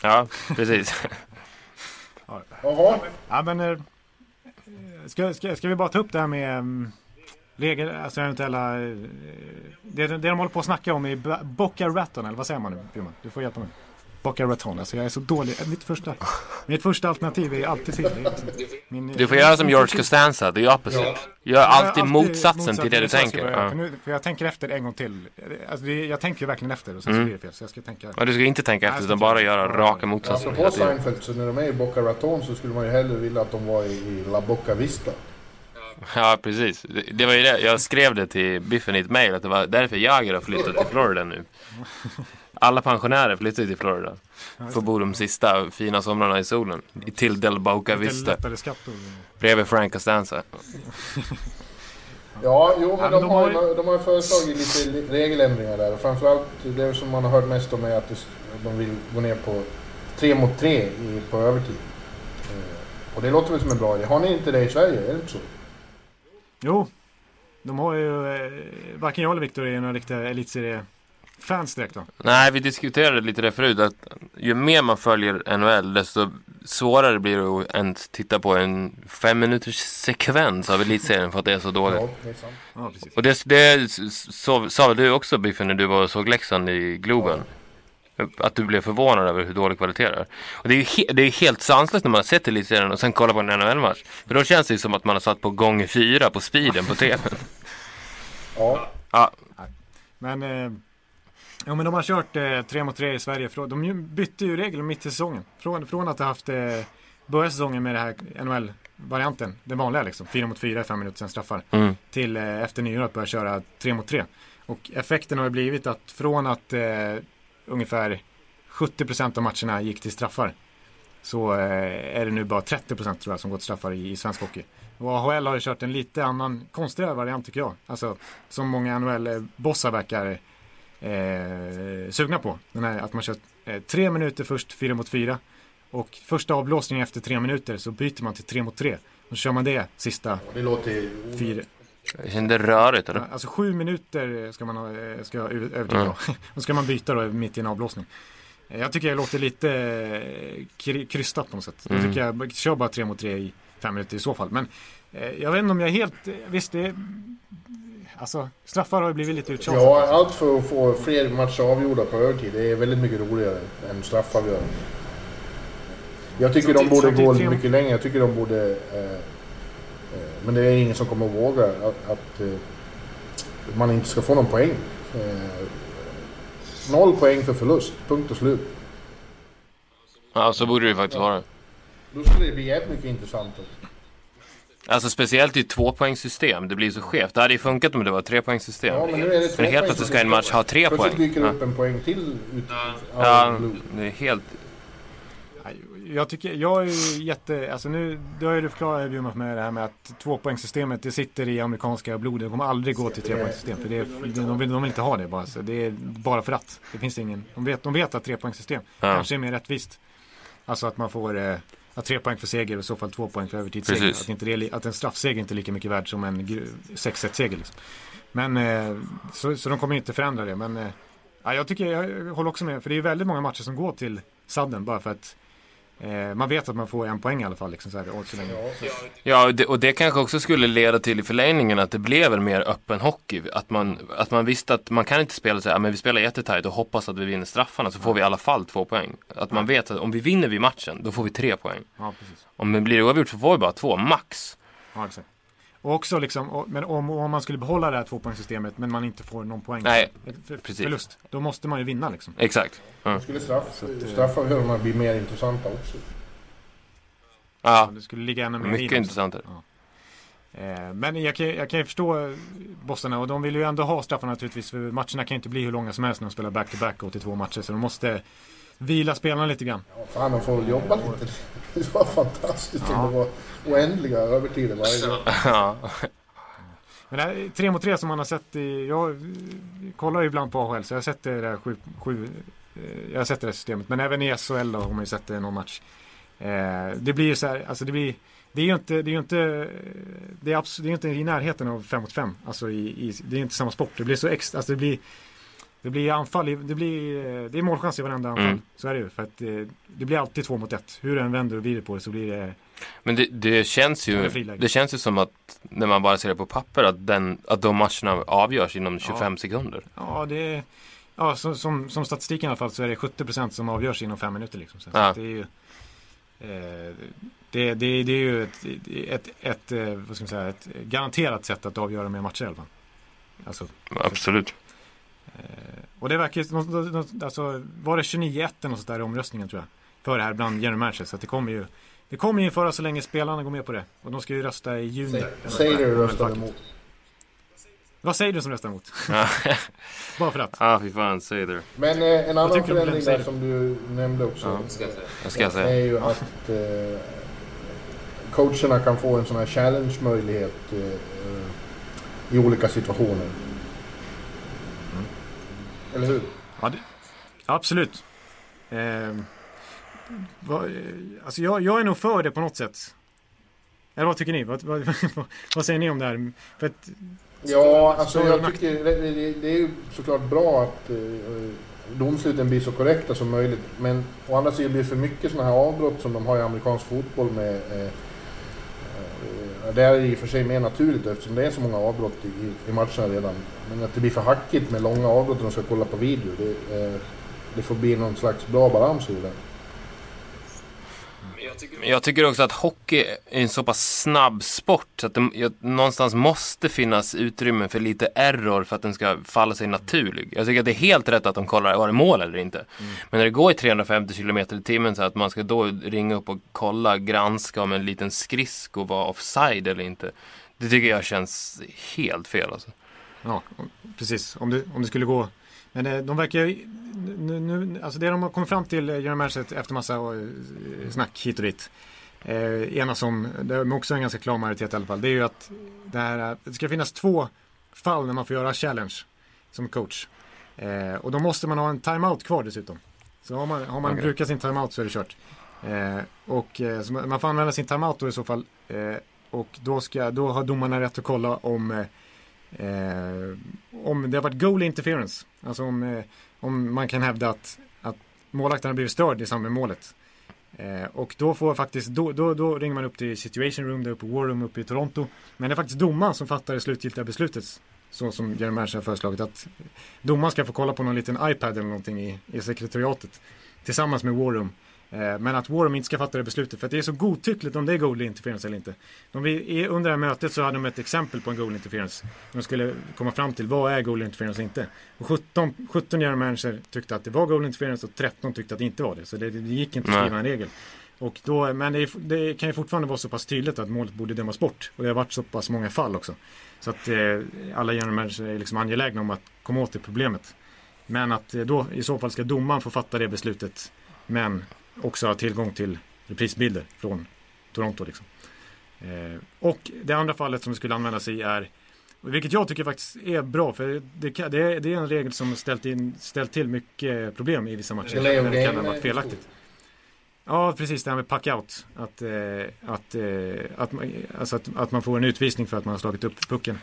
Ja, precis. Ja, men, eh, ska, ska, ska vi bara ta upp det här med um, regel, alltså eventuella... eh, det, det de håller på att snacka om i Boca Raton, eller vad säger man nu? Du får hjälpa mig. Boca Raton, alltså jag är så dålig. Mitt första, mitt första alternativ är alltid fel. Min, Du får göra som George Costanza, är opposite. Gör alltid motsatsen motsats till det du så jag tänker. börja. Ja. För, nu, för jag tänker efter en gång till. Alltså det, jag tänker ju verkligen efter och sen så Mm. blir det fel. Så jag ska tänka. Ja, du ska inte tänka efter utan bara göra raka motsatsen. tiden. Seinfeld så när de är i Boca Raton så skulle man ju hellre vilja att de var i, La Boca Vista. Ja, precis. Det, var ju det. Jag skrev det till Biffen i ett mejl att det var därför Jagr har flyttat till Florida nu. Alla pensionärer flyttar till Florida. Får bo de sista fina somrarna i solen. Till Del Boca Vista. Bredvid Frank Costanza. Ja, jo men, de, har, ju, de har ju föreslagit lite li- regeländringar där. Framförallt det som man har hört mest om är att de vill gå ner på tre mot tre på övertid. Eh, och det låter väl som en bra idé. Har ni inte det i Sverige? Är det inte så? Jo, de har ju, eh, varken jag eller Viktor är några riktiga elitserie-fans direkt då. Nej, vi diskuterade lite det förut. Att ju mer man följer NHL desto svårare blir det att ens titta på en fem minuters sekvens av elitserien för att det är så dåligt. Ja, det är sant. Ja, precis. Och det, det så, sa väl du också Biffen när du var och såg Leksand i Globen? Att du blev förvånad över hur dålig kvalitet det är. Och det är ju he- det är helt sanslöst när man har sett elitserien och sen kollar på en NHL-match. För då känns det ju som att man har satt på gånger fyra på speeden på tvn. Ja, Ja, Men, eh, ja, men de har kört eh, 3 mot 3 i Sverige. De bytte ju regler mitt i säsongen. Från, från att ha haft eh, börjat säsongen med det här NHL-varianten, den vanliga liksom, 4 mot 4 i 5 minuter sen straffar. mm. till eh, efter nyår att börja köra 3 mot 3. Och effekten har ju blivit att från att eh, ungefär 70% av matcherna gick till straffar så eh, är det nu bara 30% tror jag som går till straffar i, i svensk hockey. Och AHL har ju kört en lite annan, konstigare variant tycker jag. Alltså som många NHL-bossar verkar eh, sugna på. Den här att man kör eh, tre minuter först, 4 mot 4. Och första avblåsningen efter tre minuter så byter man till 3 mot 3. Och så kör man det sista det låter... fyra, Jag kände rörigt eller? Alltså sju minuter ska man ha, eh, ska jag övertid Mm. då. Och ska man byta då mitt i en avblåsning. Eh, Jag tycker det låter lite eh, kry- krystat på något sätt. Mm. Jag tycker jag kör bara tre mot tre i fem minuter i så fall. Men jag vet inte om jag är helt, visst det Alltså straffar har ju blivit lite uttjatat. Ja, allt för att få fler matcher avgjorda på övertid. Det är väldigt mycket roligare än straffavgörande. Jag tycker de borde gå mycket längre. Jag tycker de borde... Eh, eh, men det är ingen som kommer att våga att, att eh, man inte ska få någon poäng. Eh, noll poäng för förlust. Punkt och slut. Ja, så borde det ju faktiskt vara. Då skulle det bli jävligt mycket intressantare. Alltså speciellt i tvåpoängssystem. Det blir så skevt. Det hade ju funkat om det var trepoängssystem. Ja, men nu är det Men helt plötsligt ska en match ha tre Plötsligt poäng. dyker det Ja. upp en poäng till ut Ja, det är helt... Jag tycker, jag är ju jätte, alltså nu, det har ju du förklarat Bjurman för mig det här med att tvåpoängssystemet det sitter i amerikanska blodet. Det kommer aldrig gå till trepoängssystem. För det är, de, vill, de vill inte ha det bara. Så det är bara för att. Det finns ingen, de vet, de vet att trepoängssystem Ja. kanske är mer rättvist. Alltså att man får eh, att tre poäng för seger och i så fall två poäng för övertidsseger. Precis. Att, inte det att en straffseger inte är lika mycket värd som en gr- 6-1 seger. Liksom. Men eh, så, så de kommer inte förändra det. Men eh, ja, jag tycker, jag håller också med. För det är väldigt många matcher som går till sadden bara för att Eh, man vet att man får en poäng i alla fall. Liksom, så här, så länge. Ja, och det, och det kanske också skulle leda till i förlängningen att det blev en mer öppen hockey. Att man, att man visste att man kan inte spela så här, men vi spelar jättetajt och hoppas att vi vinner straffarna så får vi i alla fall två poäng. Att man vet att om vi vinner vid matchen, då får vi tre poäng. Ja, precis. Om det blir oavgjort så får vi bara två, max. Ja, exakt. Och också liksom, och, men om, om man skulle behålla det här tvåpoängssystemet men man inte får någon poäng. Nej, för, precis. Förlust. Då måste man ju vinna liksom. Exakt. Ja. Då skulle straff, straffavgörarna bli mer intressanta också. ja. Det skulle ligga ännu mer i Mycket intressantare. Eh, Men jag kan, jag kan ju förstå eh, bossarna och de vill ju ändå ha straffar naturligtvis. För matcherna kan ju inte bli hur långa som helst när de spelar back-to-back 82 matcher. Så de måste vila spelarna lite grann. Ja, fan, de får väl jobba lite. Det var fantastiskt om det var oändliga övertider varje gång. Ja. Men det här 3 mot 3 som man har sett i, jag kollar ju ibland på AHL så jag har sett det där sju, sju eh, jag har sett det där systemet. Men även i SHL då har man ju sett det i någon match. Eh, det blir ju så här, alltså det blir det är ju inte, det är ju inte, det är, abs- det är inte i närheten av 5 mot 5. Alltså i, i, det är inte samma sport. Det blir så extra, alltså det blir det blir anfall, det blir, det är målchans i varenda anfall. Mm. Så är det ju. För att eh, det blir alltid två mot ett. Hur du än vänder och vrider på det så blir det Men det, det, känns ju, det känns ju som att när man bara ser det på papper att, den, att de matcherna avgörs inom 25 sekunder. Ja, det ja, som, som, som statistiken i alla fall så är det 70% som avgörs inom fem minuter. Liksom. Så Ja. det är ju eh, det, det, det är ju ett, ett, ett, eh, vad ska man säga, ett garanterat sätt att avgöra med matcher i alla fall. Alltså, Absolut. eh, och det verkar ju- alltså, var det 29-1 eller något sånt där i omröstningen tror jag. För det här bland general managers. Så att det kommer ju det kommer ju införas så länge spelarna går med på det. Och de ska ju rösta i juni. Sailor röstade emot. Vad säger du som röstar emot? Ja, Bara för att. ah, fy fan, säg det. Men eh, en annan du förändring där som du nämnde också. Vad ska jag är säga? ju att eh, coacherna kan få en sån här challenge-möjlighet eh, eh, i olika situationer. Eller hur? Ja, det, absolut. Eh, alltså jag, jag är nog för det på något sätt. Eller vad tycker ni? Vad, vad, vad säger ni om det här? Att, Ja, alltså Så- jag tycker det, det, det är ju såklart bra att eh, domsluten blir så korrekta som möjligt. Men å andra sidan blir det för mycket sådana här avbrott som de har i amerikansk fotboll med eh, det är i och för sig mer naturligt eftersom det är så många avbrott i, i matcherna redan. Men att det blir för hackigt med långa avbrott och de ska kolla på video. Det, eh, det får bli någon slags bra balans i det jag tycker också att hockey är en så pass snabb sport så att det jag, någonstans måste finnas utrymme för lite error för att den ska falla sig naturlig. Jag tycker att det är helt rätt att de kollar, var det mål eller inte? Men när det går i 350 km i timmen så att man ska då ringa upp och kolla, granska om en liten skridsko var offside eller inte. Det tycker jag känns helt fel alltså. ja, precis. Om det, om det skulle gå. Men eh, de verkar ju- nu, nu, alltså det de har kommit fram till, eh, Göran Merset, efter massa eh, snack hit och dit. Eh, enas om, det är också en ganska klar majoritet i alla fall. Det är ju att det, här, det ska finnas två fall när man får göra challenge som coach. Eh, och då måste man ha en timeout kvar dessutom. Så har man, har man Okej. brukat sin timeout så är det kört. Eh, och man får använda sin timeout då i så fall. Och då, ska, då har domarna rätt att kolla om eh, om det har varit goal interference. Alltså om, eh, om man kan hävda att, att målvakten har blivit störd i samband med målet. Eh, och då får faktiskt, då, då, då ringer man upp till situation room, där uppe på war room uppe i Toronto. Men det är faktiskt domaren som fattar det slutgiltiga beslutet. Så som Jerry Manchin har föreslagit att domaren ska få kolla på någon liten iPad eller någonting i, i sekretariatet. Tillsammans med war room. Eh, Men att War Room inte ska fatta det beslutet för att det är så godtyckligt om det är goal interference eller inte. De, under det här mötet så hade de ett exempel på en goal interference. De skulle komma fram till vad är goal interference och inte. Och 17, 17 general manager tyckte att det var goal interference och 13 tyckte att det inte var det. Så det, det gick inte att skriva en regel. Och då, men det, det kan ju fortfarande vara så pass tydligt att målet borde dömas bort. Och det har varit så pass många fall också. Så att eh, alla general managers är liksom angelägna om att komma åt det problemet. Men att eh, då i så fall ska domaren få fatta det beslutet. Men också ha tillgång till reprisbilder från Toronto. Liksom. Eh, och det andra fallet som det skulle användas i är vilket jag tycker faktiskt är bra för det, kan, det, är, det är en regel som ställt, in, ställt till mycket problem i vissa matcher. Där det kan ha varit felaktigt. Ja, precis. Det här med pack-out. Att, eh, att, eh, att, man- alltså att, att man får en utvisning för att man har slagit upp pucken.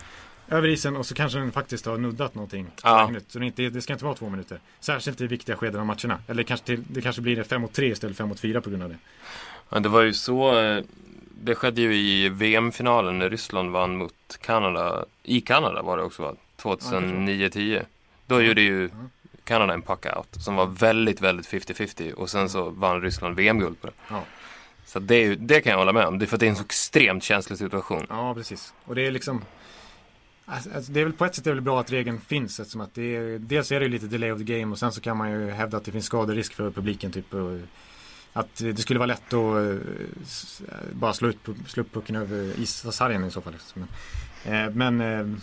Över isen och så kanske den faktiskt har nuddat någonting. Ja. Så det, inte, det ska inte vara två minuter. Särskilt i viktiga skeden av matcherna. Eller kanske till, det kanske blir det 5 mot 3 istället för 5 mot 4 på grund av det. Ja, det var ju så. eh, Det skedde ju i VM-finalen när Ryssland vann mot Kanada. I Kanada var det också va? 2009-10. Då gjorde ju Kanada en puck-out som var väldigt, väldigt 50-50 och sen så vann Ryssland VM-guld på det. Ja. Så det, är det kan jag hålla med om. Det är för att det är en så extremt känslig situation. Ja, precis. Och det är liksom Alltså, alltså, det är väl på ett sätt är det väl bra att regeln finns eftersom att det är, dels är det lite delay of the game och sen så kan man ju hävda att det finns skaderisk för publiken typ och, att det skulle vara lätt att eh, bara slå, ut, slå upp pucken över ishallen i så fall. liksom. Men, eh, men, eh,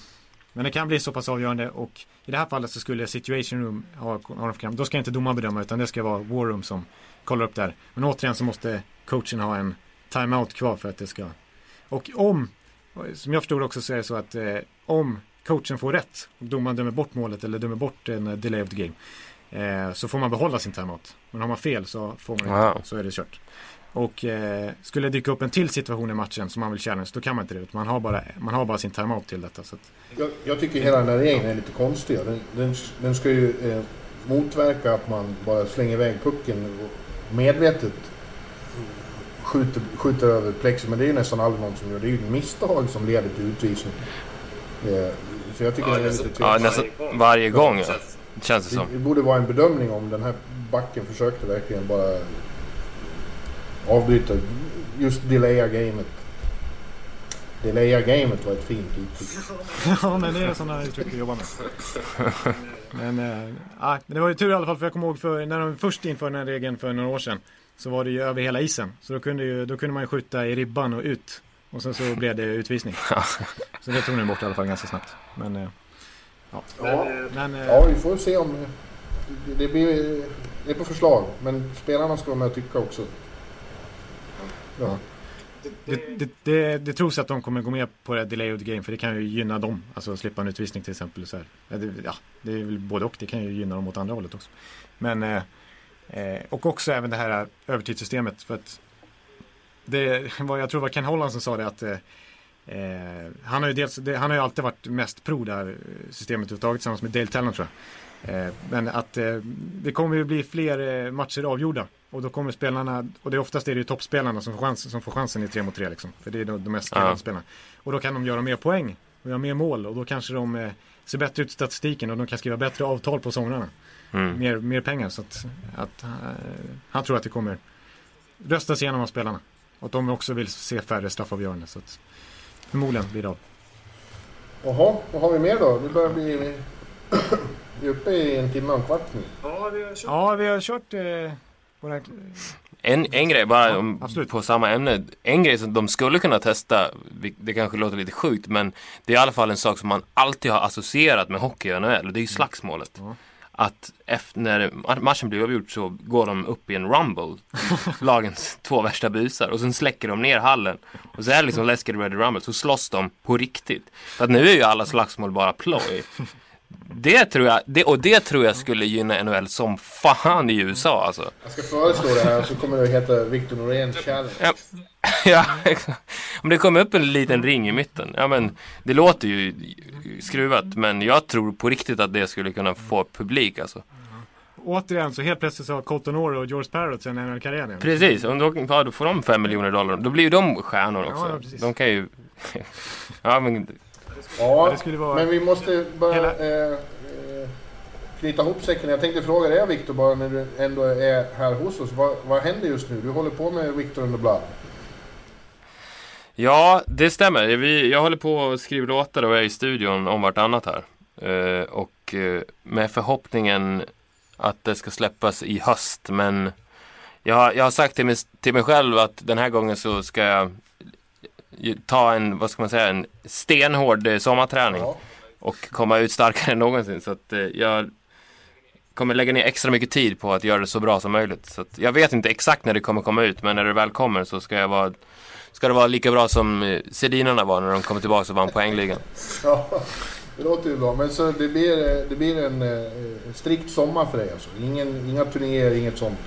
men det kan bli så pass avgörande och i det här fallet så skulle situation room ha, ha program. Då ska inte domaren bedöma utan det ska vara war room som kollar upp där. Men återigen så måste coachen ha en timeout kvar för att det ska och om, som jag förstod också så är det så att eh, om coachen får rätt och domaren dömer bort målet eller dömer bort en eh, delay of the game eh, så får man behålla sin timeout. Men har man fel så får man Wow. inte, så är det kört. Och eh, skulle det dyka upp en till situation i matchen som man vill challenge då kan man inte det. Man har bara, man har bara sin timeout till detta. Så att, Jag, jag tycker hela den här regeln är lite konstig. Den, den, den ska ju eh, motverka att man bara slänger iväg pucken och medvetet skjuter, skjuter över plexi. Men det är ju nästan aldrig någon som gör. Det är ju ett misstag som leder till utvisning. Eh, så jag tycker den är lite Ja, nästan varje gång ja. Känns det Det, som. det borde vara en bedömning om den här backen försökte verkligen bara avbryta, just delaya gamet. Delaya gamet var ett fint uttryck. ja men det är sådana uttryck vi jobbar med. Men, ja, men det var ju tur i alla fall för jag kommer ihåg för när de först införde den här regeln för några år sedan. Så var det ju över hela isen. Så då kunde, ju, då kunde man ju skjuta i ribban och ut. Och sen så blev det utvisning. Så det tog de bort i alla fall ganska snabbt. Men, eh, ja. Ja, men eh, ja, vi får se om... Det, blir... Det är på förslag, men spelarna ska vara med och tycka också. Ja. det, det, det, det tros att de kommer gå med på det delay of the game. För det kan ju gynna dem. Alltså slippa en utvisning till exempel. Så här. Ja, det, ja, det är väl både och. Det kan ju gynna dem åt andra hållet också. Men, eh, och också även det här övertidssystemet. För att det var, jag tror det var Ken Holland som sa det att eh, eh, han, har ju dels, det, han har ju alltid varit mest pro det här systemet överhuvudtaget tillsammans med Dale Talon tror jag. Eh, men att eh, det kommer ju bli fler eh, matcher avgjorda. Och då kommer spelarna, och det är oftast är det ju toppspelarna som får, chans, som får chansen i 3 mot 3 liksom. För det är de, de mest Ja. skillade spelarna. Och då kan de göra mer poäng och göra mer mål och då kanske de ser bättre ut i statistiken och de kan skriva bättre avtal på somrarna. Mm. Mer, mer pengar så att, att eh, han tror att det kommer röstas igenom av spelarna. Och att de också vill se färre straffavgörande. Så att förmodligen blir det av. Jaha, vad har vi mer då? Det börjar bli... Vi är uppe i en timme och en kvart nu. Ja, vi har kört eh, våra... En, en grej bara Ja, om, på samma ämne. En grej som de skulle kunna testa, det kanske låter lite sjukt men det är i alla fall en sak som man alltid har associerat med hockey och NHL och det är ju slagsmålet. Ja. Att efter, när matchen blir avgjord så går de upp i en rumble, lagens två värsta busar och sen släcker de ner hallen. Och så är det liksom Let's Get Ready Rumble, så slåss de på riktigt. För att nu är ju alla slagsmål bara ploj. Det tror jag, det, och det tror jag skulle gynna NHL som fan i USA alltså. Jag ska föreslå det här så kommer det att heta Victor Norén Challenge. Ja, ja, exakt. Om det kommer upp en liten ring i mitten. Ja, men det låter ju skruvat, men jag tror på riktigt att det skulle kunna få publik alltså. Återigen så helt plötsligt så har Cotton Orr och George Parrott sen NHL-karriären igen. Precis, och då, ja, då får de fem miljoner dollar. Då blir ju de stjärnor också. ja, precis. de kan ju... ja, men Ja, det skulle vara- men vi måste Hela- eh, eh, knyta ihop säcken. Jag tänkte fråga dig Victor, bara när du ändå är här hos oss. Vad, vad händer just nu? Du håller på med Victor and the Blood. Ja, det stämmer. Vi, jag håller på och skriver låtar och är i studion om vartannat här. Eh, och eh, med förhoppningen att det ska släppas i höst. Men jag, jag har sagt till mig, till mig själv att den här gången så ska jag ta en, vad ska man säga, en stenhård eh, sommarträning. Ja. Och komma ut starkare än någonsin. Så att eh, jag kommer lägga ner extra mycket tid på att göra det så bra som möjligt. Så jag vet inte exakt när det kommer komma ut. Men när det väl kommer så ska jag vara Ska det vara lika bra som eh, Sedinarna var när de kom tillbaka och vann poängligan? ja, det låter ju bra. Men så det blir, det blir en eh, strikt sommar för dig alltså? Ingen, inga turnéer, inget sånt?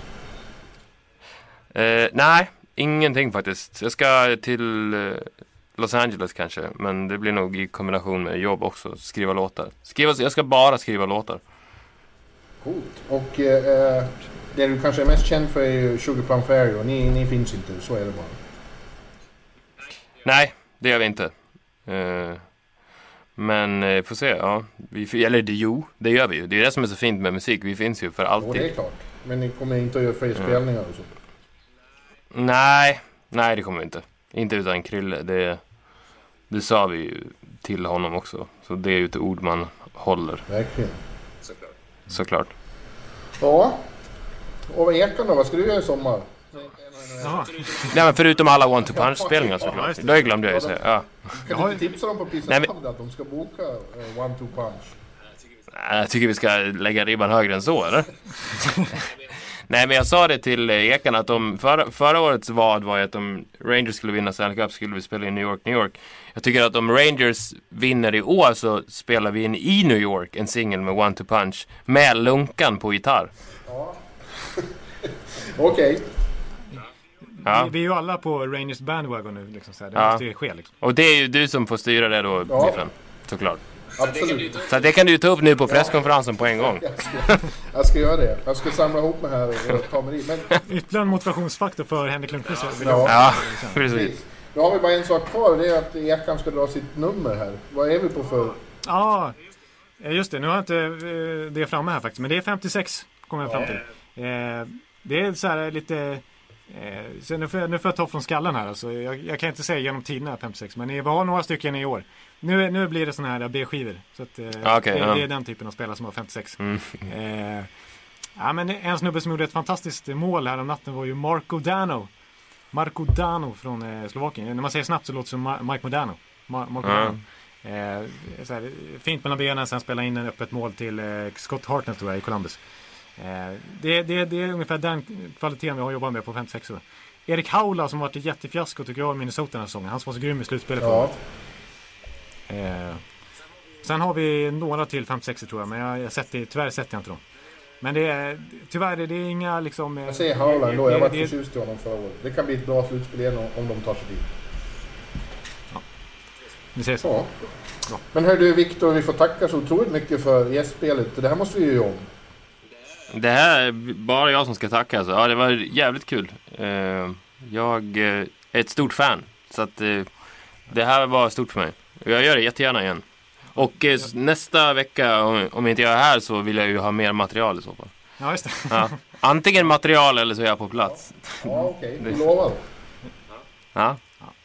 Eh, nej, ingenting faktiskt. Jag ska till eh, Los Angeles kanske. Men det blir nog i kombination med jobb också. Skriva låtar. Skriva, jag ska bara skriva låtar. Coolt. Och eh, det du kanske är mest känd för är ju Sugar Plum Fairy och ni, ni finns inte, så är det bara. Nej, det gör vi inte. Eh, men eh, får se. Ja. Vi, eller det, jo, det gör vi ju. Det är det som är så fint med musik. Vi finns ju för Och det är alltid. klart. Men ni kommer inte att göra fler spelningar och så. Nej, nej det kommer vi inte. Inte utan Krille. Det, det sa vi ju till honom också. Så det är ju ett ord man håller Verkligen. såklart. Ja. Och Ekan då, vad ska du göra i sommar? Nej men förutom alla one to punch spelningar såklart. Det glömde jag ju säga. Ja. Kan du inte tipsa dem på Pizza Nej, men- att de ska boka eh, One Two Punch? Jag tycker vi ska lägga ribban högre än så eller? Nej men jag sa det till eh, Ekan att de förra, förra årets vad var ju att om Rangers skulle vinna Stanley Cup skulle vi spela i New York, New York. Jag tycker att om Rangers vinner i år så spelar vi in i New York en singel med One to Punch med Lunkan på gitarr. Okej. Ja. Vi, vi är ju alla på Rangers bandwagon nu. Liksom, så här. Det Ja. måste ju ske liksom. Och det är ju du som får styra det då, Ja. Biffen. Såklart. Absolut. Så det kan du ta upp nu på presskonferensen på en gång. Jag ska, jag ska göra det. Jag ska samla ihop mig här och ta mig dit. Men Ytterligare en motivationsfaktor för Henrik Lundqvist. Ja. Ja, precis. Nu har vi bara en sak kvar och det är att Ekan ska dra sitt nummer här. Vad är vi på för? Ja, eh, just det. Nu har jag inte eh, det framme här faktiskt. Men det är 56 kommer jag fram till. Eh, Det är så här lite... Så nu, får jag, nu får jag ta från skallen här. Alltså, jag, jag kan inte säga genom tiderna 56. Men vi har några stycken i år. Nu, nu blir det såna här B-skivor. Så att, eh, okej, det, ja. det är den typen av spelare som har 56. Mm. Eh, ja, men en snubbe som gjorde ett fantastiskt mål här om natten var ju Marko Dano. Marko Dano från eh, Slovakien. När man säger snabbt så låter det som Ma- Mike Modano. Ma- Marko Ja. Dano. Eh, så här, fint mellan benen, sen spela in en öppet mål till eh, Scott Hartnett tror jag i Columbus. Eh, det, det, det är ungefär den kvaliteten vi har jobbat med på 56 år. Erik Haula som varit ett jättefiasko tycker jag i Minnesota den här säsongen. Han som var så grym i slutspelet förra Ja. året. Eh, sen har vi några till 56 tror jag, men jag, jag sett det, tyvärr sett jag inte dem. Men det är, tyvärr är det inga liksom... eh, Jag säger Howland då. Jag var förtjust i honom förra året. Det kan bli ett bra slutspel igen om- om de tar sig dit. Vi ses. Ja. Men hör du Viktor, vi får tacka så otroligt mycket för gästspelet. Det här måste vi ju göra om. Det här är bara jag som ska tacka alltså. Ja, det var jävligt kul. Eh, Jag eh, är ett stort fan. Så att det här var stort för mig. Jag gör det jättegärna igen. Och eh, nästa vecka, om, om inte jag är här, så vill jag ju ha mer material i så fall. Ja, just det. Ja. Antingen material eller så är jag på plats. Ja, okej. Du lovar. Ja.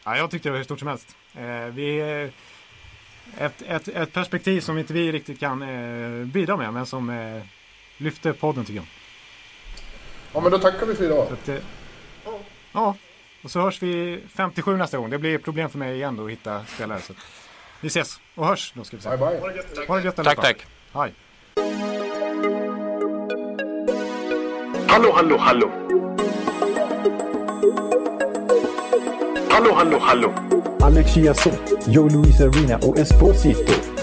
Ja, jag tyckte det var hur stort som helst. Eh, vi, eh, ett, ett, ett perspektiv som inte vi riktigt kan eh, bidra med, men som eh, lyfte podden tycker jag. Ja, men då tackar vi för idag. Så att, eh, ja, och så hörs vi 57 nästa gång. Det blir problem för mig igen då att hitta spelare. Så vi ses och hörs då ska vi Bye säga. bye. Ha det gött Tack, allihopa. tack. Hej. Hallå, hallå, hallå. Hallå, hallå, hallå. Alex Chiazot, Joe Luis Arena och Esposito.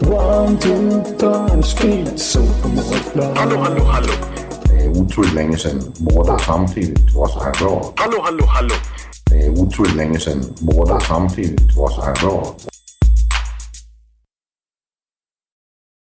One, two, touch, speed, so Hallå, hallå, hallå. Det är otroligt länge sedan båda samtidigt var så här bra. Hallå, hallå, hallå. Det är otroligt länge sedan båda samtidigt var så här bra.